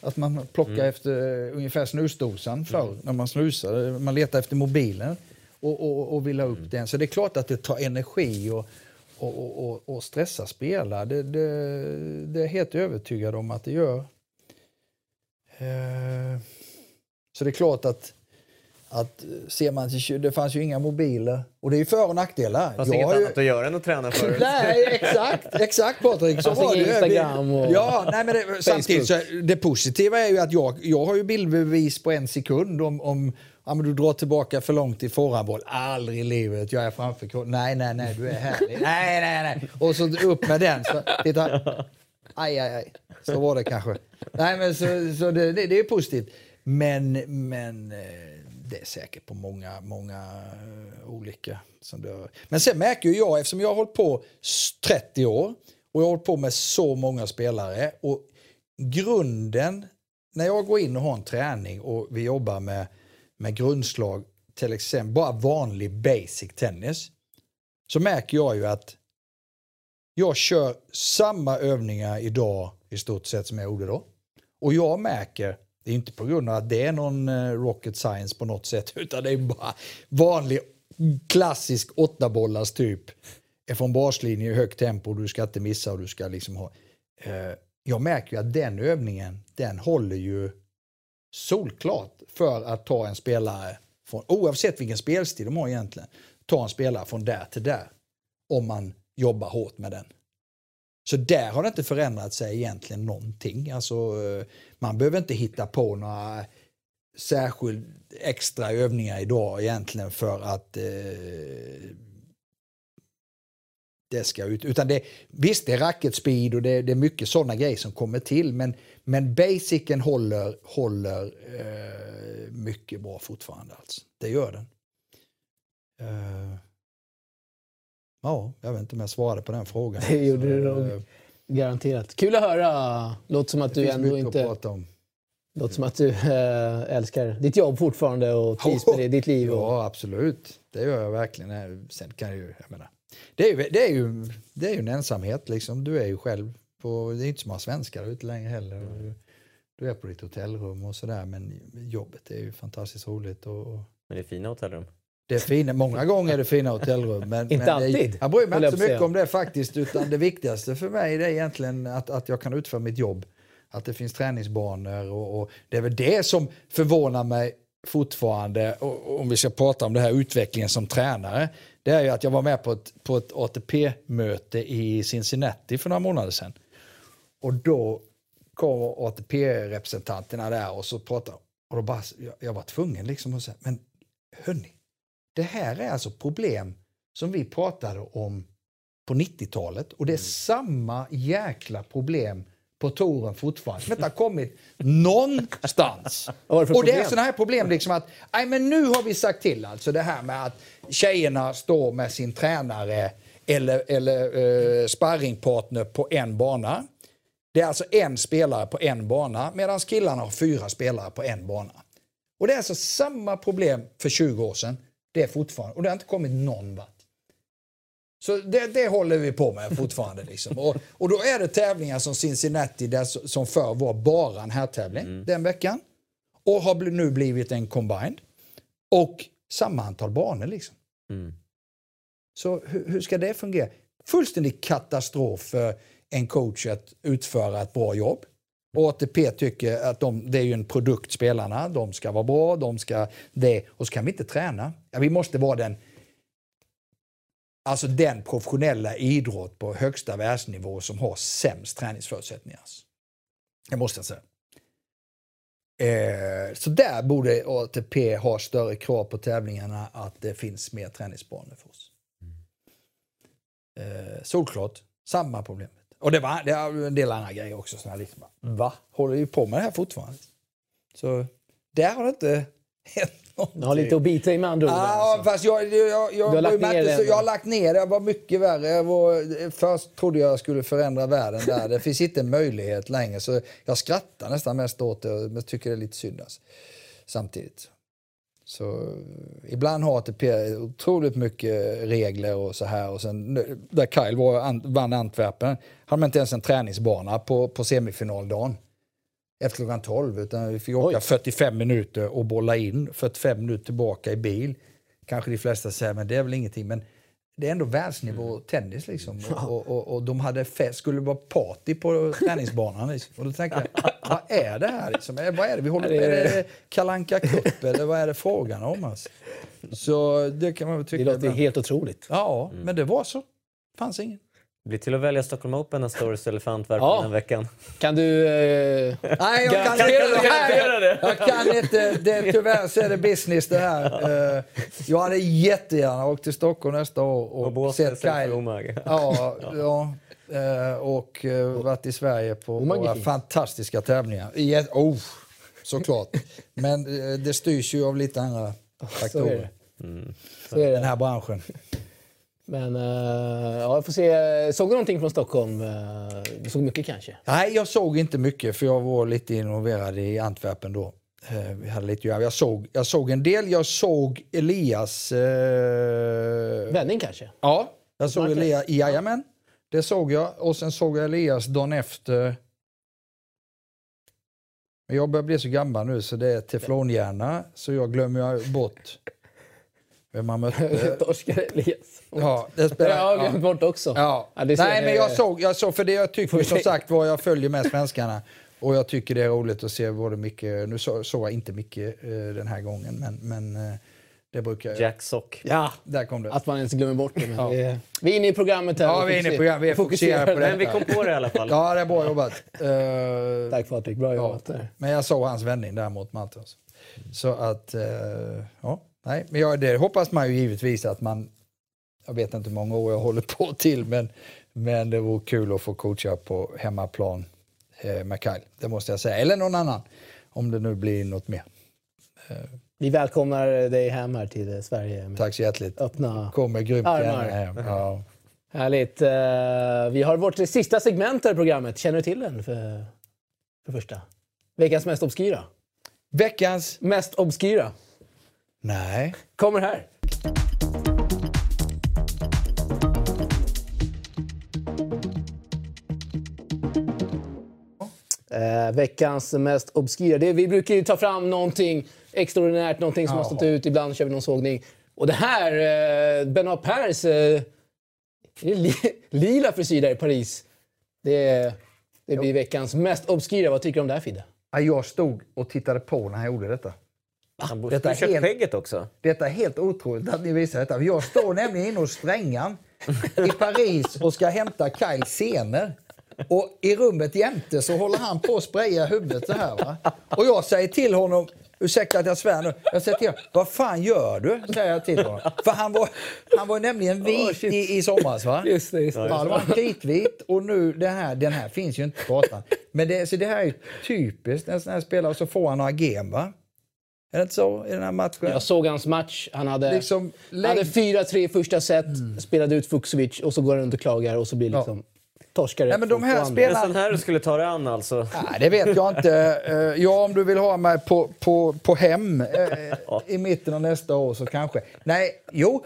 att man plockar efter ungefär snusdosan förr när man snusade. Man letar efter mobilen och, och, och vill ha upp den. Så det är klart att det tar energi och, och, och, och, och stressa spelare. Det, det, det är jag helt övertygad om att det gör. Eh, Så det är klart att att eh, ser man till, det fanns ju inga mobiler. Och det är ju för och nackdelar. Fast Jag inget har ju- annat att göra än att träna för. *laughs* Nej, exakt, exakt Patrik. Så var det. Instagram och Ja, nej, men det, samtidigt så det positiva är ju att jag, jag har ju bildbevis på en sekund om, om ja, men du drar tillbaka för långt i forehandboll. Aldrig i livet, jag är framför. Nej, nej, nej, du är härlig. nej, nej, nej. Och så upp med den. Så, titta. Aj, aj, aj. Så var det kanske. Nej, men så, så det, det, det är positivt. Men, men eh, det är säkert på många, många eh, olika. Som det, men sen märker jag, eftersom jag har hållit på 30 år och jag har hållit på med så många spelare och grunden, när jag går in och har en träning och vi jobbar med, med grundslag, till exempel bara vanlig basic tennis, så märker jag ju att jag kör samma övningar idag i stort sett som jag gjorde då. Och jag märker, det är inte på grund av att det är någon eh, rocket science på något sätt, *laughs* utan det är bara vanlig klassisk åttabollars typ. Från baslinje i högt tempo, du ska inte missa och du ska liksom ha... Eh, jag märker ju att den övningen, den håller ju solklart för att ta en spelare, från, oavsett vilken spelstil de har egentligen, ta en spelare från där till där. Om man jobbar hårt med den. Så där har det inte förändrat sig egentligen någonting. Alltså, eh, man behöver inte hitta på några särskilt extra övningar idag egentligen för att eh, det ska ut. Utan det, visst, det är racket speed och det, det är mycket sådana grejer som kommer till. Men, men basicen håller, håller eh, mycket bra fortfarande. Alltså. Det gör den. Eh, ja, jag vet inte om jag svarade på den frågan. *laughs* Det gjorde Så, du nog. eh, Garanterat. Kul att höra. Låter som att det du finns ändå inte... att prata om. Låter som att du äh, älskar ditt jobb fortfarande och trivs med det, ditt liv. Och... Ja, absolut. Det gör jag verkligen. Sen kan jag ju, jag menar, det, är ju, det, är ju, det är ju en ensamhet liksom. Du är ju själv på, det är inte så många svenskar ute längre heller. Du, du är på ditt hotellrum och sådär men jobbet är ju fantastiskt roligt. Och, och Men det är fina hotellrum. Det är fina, många gånger är det fina hotellrum. Men, Inte men det alltid, Jag bryr mig inte så mycket om det faktiskt. Utan det viktigaste för mig är egentligen att, att jag kan utföra mitt jobb. Att det finns träningsbanor. Och, och det är väl det som förvånar mig fortfarande. Och om vi ska prata om det här utvecklingen som tränare. Det är ju att jag var med på ett, på ett ATP-möte i Cincinnati för några månader sedan. Och då kom ATP-representanterna där och så pratade och då bara, jag, jag var tvungen liksom att säga, men hörni, det här är alltså problem som vi pratade om på 90-talet och det är samma jäkla problem på touren fortfarande som inte har *laughs* kommit någonstans. *laughs* Vad var det och är problem? sådana här problem liksom att, nej men nu har vi sagt till alltså det här med att tjejerna står med sin tränare eller, eller eh, sparringpartner på en bana. Det är alltså en spelare på en bana medan killarna har fyra spelare på en bana. Och det är alltså samma problem för 20 år sedan. Det är fortfarande, och det har inte kommit någon vart. Så det, det håller vi på med fortfarande. Liksom. Och, och då är det tävlingar som Cincinnati där, som förr var bara en herrtävling den veckan. Och har nu blivit en combined. Och samma antal banor liksom. Mm. Så hur, hur ska det fungera? Fullständig katastrof för en coach att utföra ett bra jobb. ATP tycker att de, det är ju en produkt, spelarna. De ska vara bra, de ska det. Och så kan vi inte träna. Ja, vi måste vara den Alltså den professionella idrott på högsta världsnivå som har sämst träningsförutsättningar. Det måste jag säga. Eh, så där borde ATP ha större krav på tävlingarna att det finns mer träningsbanor för oss. Eh, solklart, samma problem. Och det var det är en del andra grejer också. Såna liksom, va? Håller vi på med det här fortfarande? Så där har det inte hänt någonting. Du har lite att bita i med andra ord. Alltså. fast jag, jag, jag, Du har lagt var ner det jag har ändå. lagt ner det. Jag var mycket värre. Jag var, först trodde jag skulle förändra världen där. Det finns inte en möjlighet längre. Så jag skrattar nästan mest åt det. Men tycker det är lite synd alltså. Samtidigt. Så ibland har ATP otroligt mycket regler och så här. Och sen, där Kyle var, an, vann Antwerpen hade man inte ens en träningsbana på, på semifinaldagen. Efter klockan 12. Utan vi fick åka Oj. 45 minuter och bolla in 45 minuter tillbaka i bil. Kanske de flesta säger, men det är väl ingenting. Men det är ändå världsnivå tennis liksom. Och, och, och, och de hade fest, skulle vara party på träningsbanan. Liksom. Och då tänkte jag, vad är det här? Liksom? Vad är det vi håller på? Är det Kalanka Cup eller vad är det frågan om? Alltså? Så det kan man väl Det tycka. låter ibland. helt otroligt. Ja, men det var så. fanns ingen. Blir till att välja Stockholm Open nästa år istället för Antwerpen Ja. den veckan. Kan du... Eh, Nej, jag kan, Kan- inte garantera det? Jag kan inte. Det, tyvärr så är det business det här. Eh, Jag hade jättegärna åkt till Stockholm nästa år och, Och sett Kyle. Omag. Ja, ja. Eh, och uh, varit i Sverige på våra fint. fantastiska tävlingar. Ja, oh, såklart. Men eh, det styrs ju av lite andra så är faktorer. det. Så är Den det. här branschen. Men eh, ja, jag får se. Såg du någonting från Stockholm? Eh, Du såg mycket kanske? Nej, jag såg inte mycket för jag var lite involverad i Antwerpen då. Eh, Vi hade lite jag, såg, jag såg en del. Jag såg Elias... Eh, Vändning kanske? ja, jag såg Marcus? Elias. Jajamän, det såg jag. Och sen såg jag Elias dagen efter. Men jag börjar bli så gammal nu så det är teflonhjärna. Så jag glömmer bort vem man mötte. *laughs* Oskar Elias. ja, det Det spelar, har jag ja. glömt bort också. Ja. Ja, det Nej, men jag såg, jag såg, för det jag tycker som sagt var, jag följer med svenskarna. Och jag tycker det är roligt att se både mycket, nu så- såg jag inte mycket eh, den här gången, men, men eh, det brukar jag. Jack Sock. Ja, Där kom det. att man ens glömmer bort det. Ja. det vi är inne i programmet här. Ja, vi är inne i program- vi är fokuserade på det. Men vi kom på det i alla fall. *laughs* Ja, det är bra jobbat. Eh, Tack Patrik, bra ja. jobbat där. Men jag såg hans vändning där mot Maltos. Så att, eh, ja, nej, men jag, det hoppas man ju givetvis att man jag vet inte hur många år jag håller på till, men, men det vore kul att få coacha på hemmaplan eh, med Kyle. Det måste jag säga. Eller någon annan, om det nu blir något mer. Vi välkomnar dig hem här till Sverige. Tack så hjärtligt. Öppna Kommer grymt Armar. hem. Ja. Härligt. Eh, Vi har vårt sista segment här i programmet. Känner du till den för, för första? Veckans mest obskyra. Veckans... Mest obskyra. Nej. Kommer här. Eh, veckans mest obskyra. Det, vi brukar ju ta fram någonting extraordinärt, någonting som har stått ut. Ibland kör vi någon sågning. Och det här, eh, Benoit Pers, eh, li, *laughs* lila frisyr där i Paris. Det, det blir veckans mest obskyra. Vad tycker du om det här Fidde? Ja, Jag stod och tittade på när han gjorde detta. Han borde Detta är helt- skägget också. Detta är helt otroligt att ni visar detta. Jag står nämligen inne hos Strängan i Paris och ska hämta Kyle scener. Och i rummet jämte så håller han på att spraya huvudet så här. Va? Och jag säger till honom, ursäkta att jag svär nu, jag säger till honom, vad fan gör du? Säger jag till honom. För han var, han var nämligen vit i, i somras va? Just det, just det. Ja, det var kritvit och nu det här, den här finns ju inte på kartan. Men det, så det här är typiskt en sån här spelare och så får han några gem va? Är det inte så i den här matchen? Jag såg hans match. Han hade, Liksom, hade lägg- 4-3 i första set, spelade ut Fuxovic och så går han runt och klagar och så blir det liksom torskar Nej, men de här och Det är spelarna- här du skulle ta dig an alltså. Nej, det vet jag inte. *laughs* Eh, Ja, om du vill ha mig på, på, på hem eh, i mitten av nästa år så kanske. Nej, jo,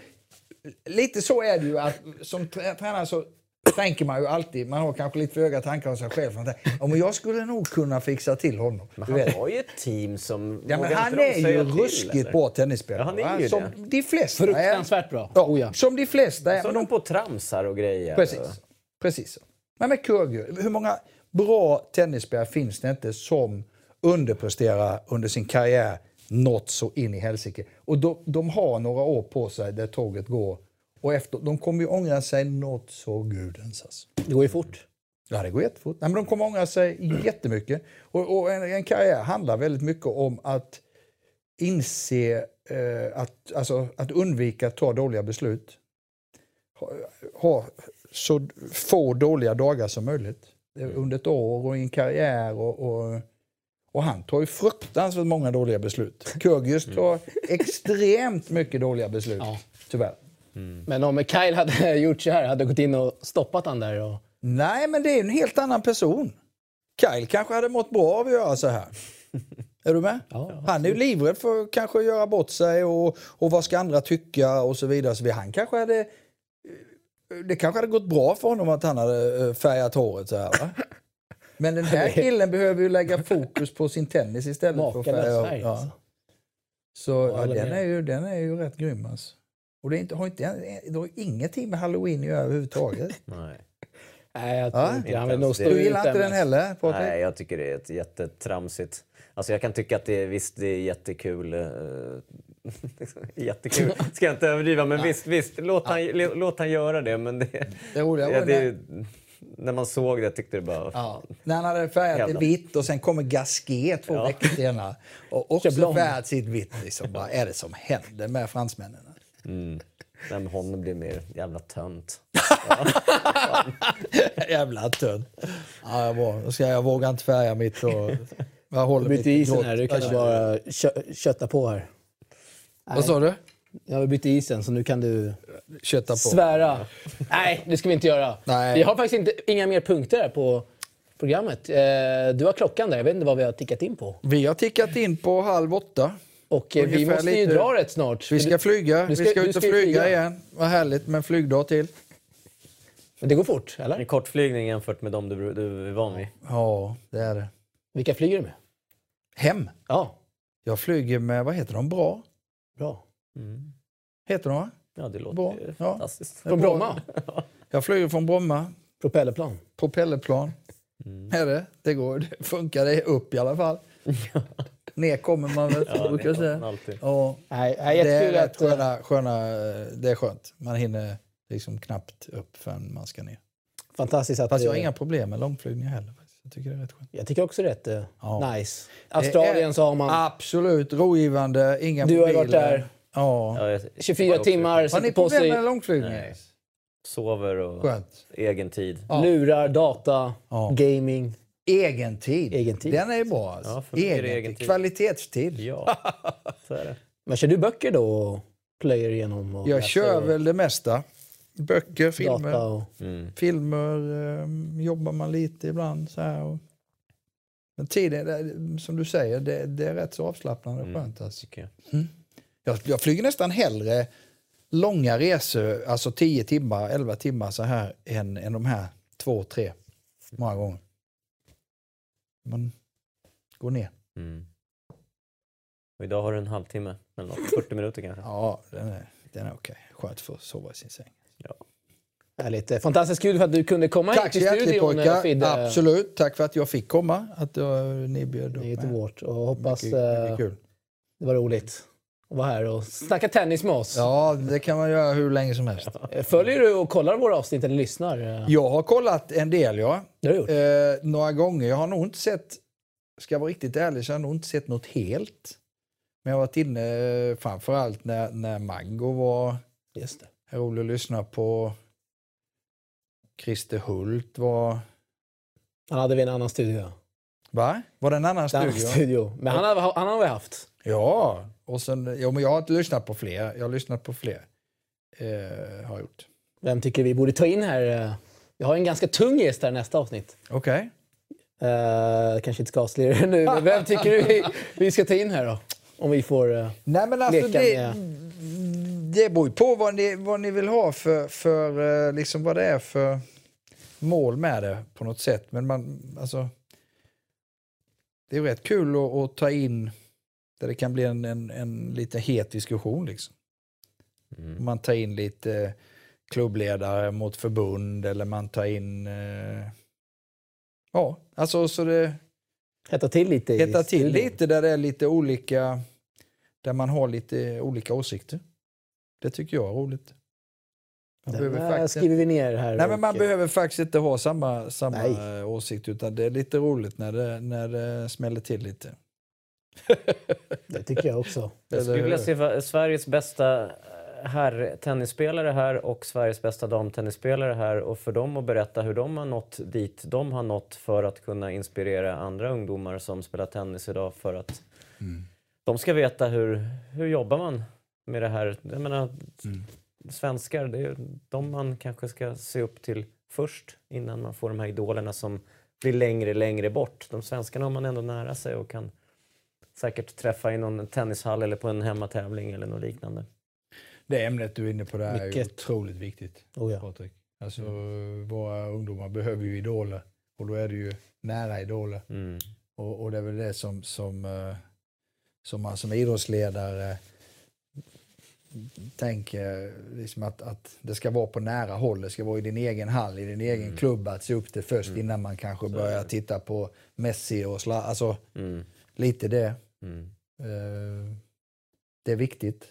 lite så är det ju att som trä- tränare så tänker man ju alltid, man har kanske lite för höga tankar om sig själv. Ja, men jag skulle nog kunna fixa till honom. Men Du han har ju ett team som... Ja, men han är ju ruskigt bra tennisspelare. Ja, han är ju som det. de flesta är. Fruktansvärt bra. Ja, Oh, ja. Som de flesta är. Så Men de på tramsar och grejer. Precis. Precis. Men med Kyrgios, hur många bra tennisspelare finns det inte som underpresterar under sin karriär något så in i helsike? Och de, de har några år på sig där tåget går. Och efter, de kommer ju ångra sig något så gudens alltså. Det går ju fort. Ja, det går jättefort. Nej, men de kommer ångra sig jättemycket. Och, och en, en karriär handlar väldigt mycket om att inse, eh, att, alltså, att undvika att ta dåliga beslut. Ha, ha så få dåliga dagar som möjligt eh, under ett år och i en karriär. Och, och, och han tar ju fruktansvärt många dåliga beslut. *laughs* Kyrgios tar extremt mycket dåliga beslut, Ja. tyvärr. Men om Kyle hade *laughs* gjort så här, hade gått in och stoppat han där. Och... Nej, men det är en helt annan person. Kyle kanske hade mått bra av att göra så här. *laughs* Är du med? Ja, han är ju livrädd för att kanske göra bort sig och, och vad ska andra tycka och så vidare. Så han kanske hade... Det kanske hade gått bra för honom att han hade eh, färgat håret så här va? *laughs* Men den här killen behöver ju lägga fokus på sin tennis istället för att Makalös färga färg, ja. alltså. Så ja, den, är ju, den är ju rätt grym alltså. Och det, är inte, har inte, det har ingenting med halloween att göra överhuvudtaget. *laughs* Nej. Nej, jag tror Ja, inte det. Han vill nog ens stå det. Du gillar inte den heller Patrik? Nej, jag tycker det är ett jättetramsigt. Alltså jag kan tycka att det är, visst, det är jättekul. eh, *laughs* jättekul, ska jag inte överdriva, men visst, visst låt, han, låt han göra det. Men det, Det roliga var det, när man såg det tyckte det bara... Ja, när han hade färgat Jävlar. det vitt och sen kommer Gasquet två Ja. veckor senare och också färgat sitt vitt. Liksom. Vad är det som händer med fransmännen? Mm. Nej, men honom blir mer jävla tönt. *laughs* Jävla tönt. Ja, jag var, ska jag våga inte färga mitt. Och, jag håller mitt isen här, du kan Ja, bara kö kötta på här. Vad sa du? Jag har bytt isen, så nu kan du Kötta på. svära. Nej, det ska vi inte göra. Nej. Vi har faktiskt inte, inga mer punkter här på programmet. Eh, du har klockan där, jag vet inte vad vi har tickat in på. Vi har tickat in på halv åtta. Och eh, vi måste ju dra rätt snart. Vi ska flyga. du ska- vi ska ut och flyga, flyga. igen. Vad härligt med en flygdag till. Men det går fort, eller? En kortflygning jämfört med dem du, du är van vid. Ja, det är det. Vilka flyger du med? Hem. Ja, Jag flyger med, vad heter de? Bra? bra. Mm. Heter de va? Ja, det låter Bra. ju Ja. fantastiskt. Från bra. Bromma? *laughs* Jag flyger från Bromma. Propellerplan? propellerplan. Är det? Det går. Det funkar det upp i alla fall. *laughs* Ner kommer man väl, *laughs* Ja, brukar det jag säga. Ja, Nej, nej, det är rätt att... eh, sköna, sköna, det är skönt. Man hinner liksom knappt upp förrän man ska ner. Fantastiskt att... Fast jag har eh, inga problem med långflygningar heller. Jag tycker det är rätt skönt. Jag tycker också rätt uh, Ja. nice. Australien så har man... Absolut rogivande, inga Du har varit där. Ja. Ja, jag 24 timmar, Var ni sig med långflygning? Nej. sover och Skönt. egen tid. lurar, data, Ja. gaming. Egen tid. Egen tid. Den är bra. Alltså. Ja, för mig är egen, det egen tid. tid. Kvalitetstid. Ja, *laughs* så är det. Men kör du böcker då och plöjer igenom? Och Jag läser kör och väl det mesta. Böcker, filmer. Och... Mm. Filmer eh, jobbar man lite ibland. Så här. Och... Men tiden, som du säger, det, det är rätt så avslappnande och skönt. Alltså. Tycker jag. Jag, jag flyger nästan hellre långa resor, alltså 10 timmar, 11 timmar så här, än, än de här två, tre. Många gånger. Man går ner. Mm. Och idag har du en halvtimme eller något, 40 minuter kanske. Ja, den är, den är okej. Skönt för att sova i sin säng. Härligt. Eh, Fantastiskt kul för att du kunde komma Tack hit så till hjärtligt studion, eh, pojkar. Fidde. Absolut. Tack för att jag fick komma. Att uh, ni bjöd upp Det är inte mig. vårt. Och hoppas Mycket, eh, mycket kul. det var roligt vara här och snacka tennis med oss. Ja, det kan man göra hur länge som helst. Följer du och kollar våra avsnitt eller lyssnar? Jag har kollat en del, ja. Det har du gjort. Eh, några gånger. Jag har nog inte sett, ska jag vara riktigt ärlig, så har jag nog inte sett något helt. Men jag har varit inne eh, framförallt när, när Mango var Just det. rolig att lyssna på. Christer Hult var... Han hade vi en annan studio. Va? Var det en annan En annan studio? studio. Men han har, han har vi haft. Ja, och sen, jo, men jag har inte lyssnat på fler. Jag har lyssnat på fler. Eh, har jag gjort. Vem tycker vi borde ta in här? Eh, Vi har en ganska tung gäst här nästa avsnitt. Okej. Uh, kanske inte ska avslöja det nu, men vem *laughs* tycker du vi, vi ska ta in här då? Om vi får... eh, Nej men alltså Leka det, med- det beror ju på vad ni, vad ni vill ha för, för eh, liksom vad det är för mål med det på något sätt. Men man, alltså, det är ju rätt kul att, att ta in där det kan bli en, en, en lite het diskussion. Liksom. Mm. Man tar in lite klubbledare mot förbund eller man tar in... Eh, ja, alltså så det hetta till lite i hetta till lite där det är lite olika, där man har lite olika åsikter. Det tycker jag är roligt. Man, Den faktiskt, skriver vi ner här. nej, men man och, eh, behöver faktiskt inte ha samma, samma Nej. åsikt utan det är lite roligt när det, när det smäller till lite. Det tycker jag också. Jag skulle vilja se Sveriges bästa herrtennisspelare här och Sveriges bästa damtennisspelare här och för dem att berätta hur de har nått dit de har nått för att kunna inspirera andra ungdomar som spelar tennis idag för att de ska veta hur, hur jobbar man med det här. Jag menar, svenskar, det är de man kanske ska se upp till först innan man får de här idolerna som blir längre, längre bort. De svenskarna har man ändå nära sig och kan säkert träffa i någon tennishall eller på en hemmatävling eller något liknande. Det ämnet du är inne på där är Mycket. otroligt viktigt. Oh ja. Patrik. Alltså, Våra ungdomar behöver ju idoler och då är det ju nära idoler. Mm. Och, och det är väl det som, som, eh, som man som idrottsledare tänker liksom att, att det ska vara på nära håll. Det ska vara i din egen hall, i din egen klubb att se upp till först innan man kanske börjar titta på Messi och sla, Alltså Mm. lite det. Mm. Eh, Det är viktigt.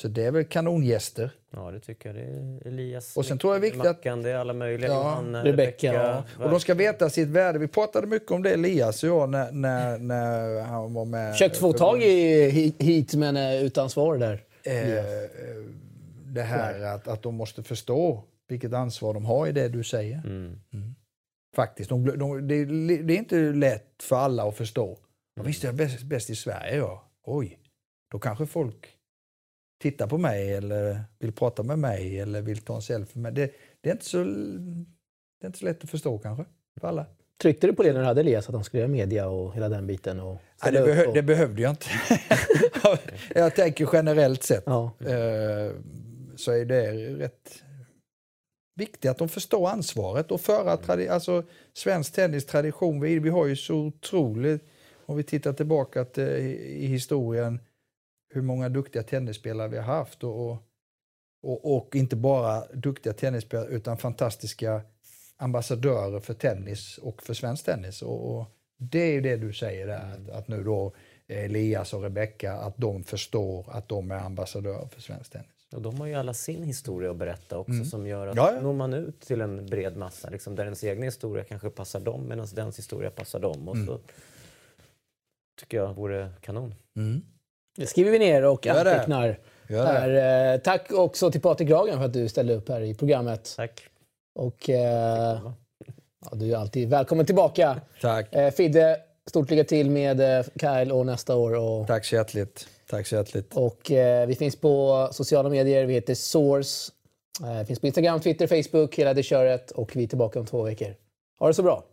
Så det är väl kanongäster. Ja, det tycker jag. Det är Elias, Och sen tror jag viktigt att- Mackan, det är alla möjliga. Ja. Johanna, Rebecca, Rebecca. ja. Och de ska veta sitt värde. Vi pratade mycket om det Elias och jag när, när, när han var med. Försökt få tag i hi- hit, men eh, utan svar där. eh, det här att, att de måste förstå vilket ansvar de har i det du säger. Mm. Faktiskt. De, de, det, det är inte lätt för alla att förstå. Ja, visst är jag bäst, bäst i Sverige, ja. Oj, då kanske folk tittar på mig eller vill prata med mig eller vill ta en selfie med det, det, är inte så, det är inte så lätt att förstå kanske för alla. Tryckte du på det när du hade Elias, att han skulle göra media och hela den biten? Och Nej, det, behö, och- det behövde jag inte. *laughs* jag tänker generellt sett. Ja. eh, så är det rätt viktigt att de förstår ansvaret och föra alltså, svensk tennis tradition. Vi, vi har ju så otroligt, om vi tittar tillbaka till, i, i historien, hur många duktiga tennisspelare vi har haft. Och, och, och, och inte bara duktiga tennisspelare utan fantastiska ambassadörer för tennis och för svensk tennis. Och, och det är ju det du säger där, att, att nu då Elias och Rebecca, att de förstår att de är ambassadörer för svensk tennis. Och de har ju alla sin historia att berätta också som gör att Mm. Ja, ja. når man ut till en bred massa liksom, där ens egen historia kanske passar dem medan dens historia passar dem. Och Mm. så tycker jag vore kanon. Det skriver vi ner och antecknar. Här, eh, tack också till Patrik Ragen för att du ställde upp här i programmet. Tack. Och eh, ja, du är alltid välkommen tillbaka. Tack. Eh, Fidde, stort lycka till med eh, Kyle och nästa år. Och, Tack så hjärtligt. Tack så hjärtligt. och eh, vi finns på sociala medier. Vi heter Source. Eh, finns på Instagram, Twitter, Facebook, hela det köret. Och vi är tillbaka om två veckor. Ha det så bra!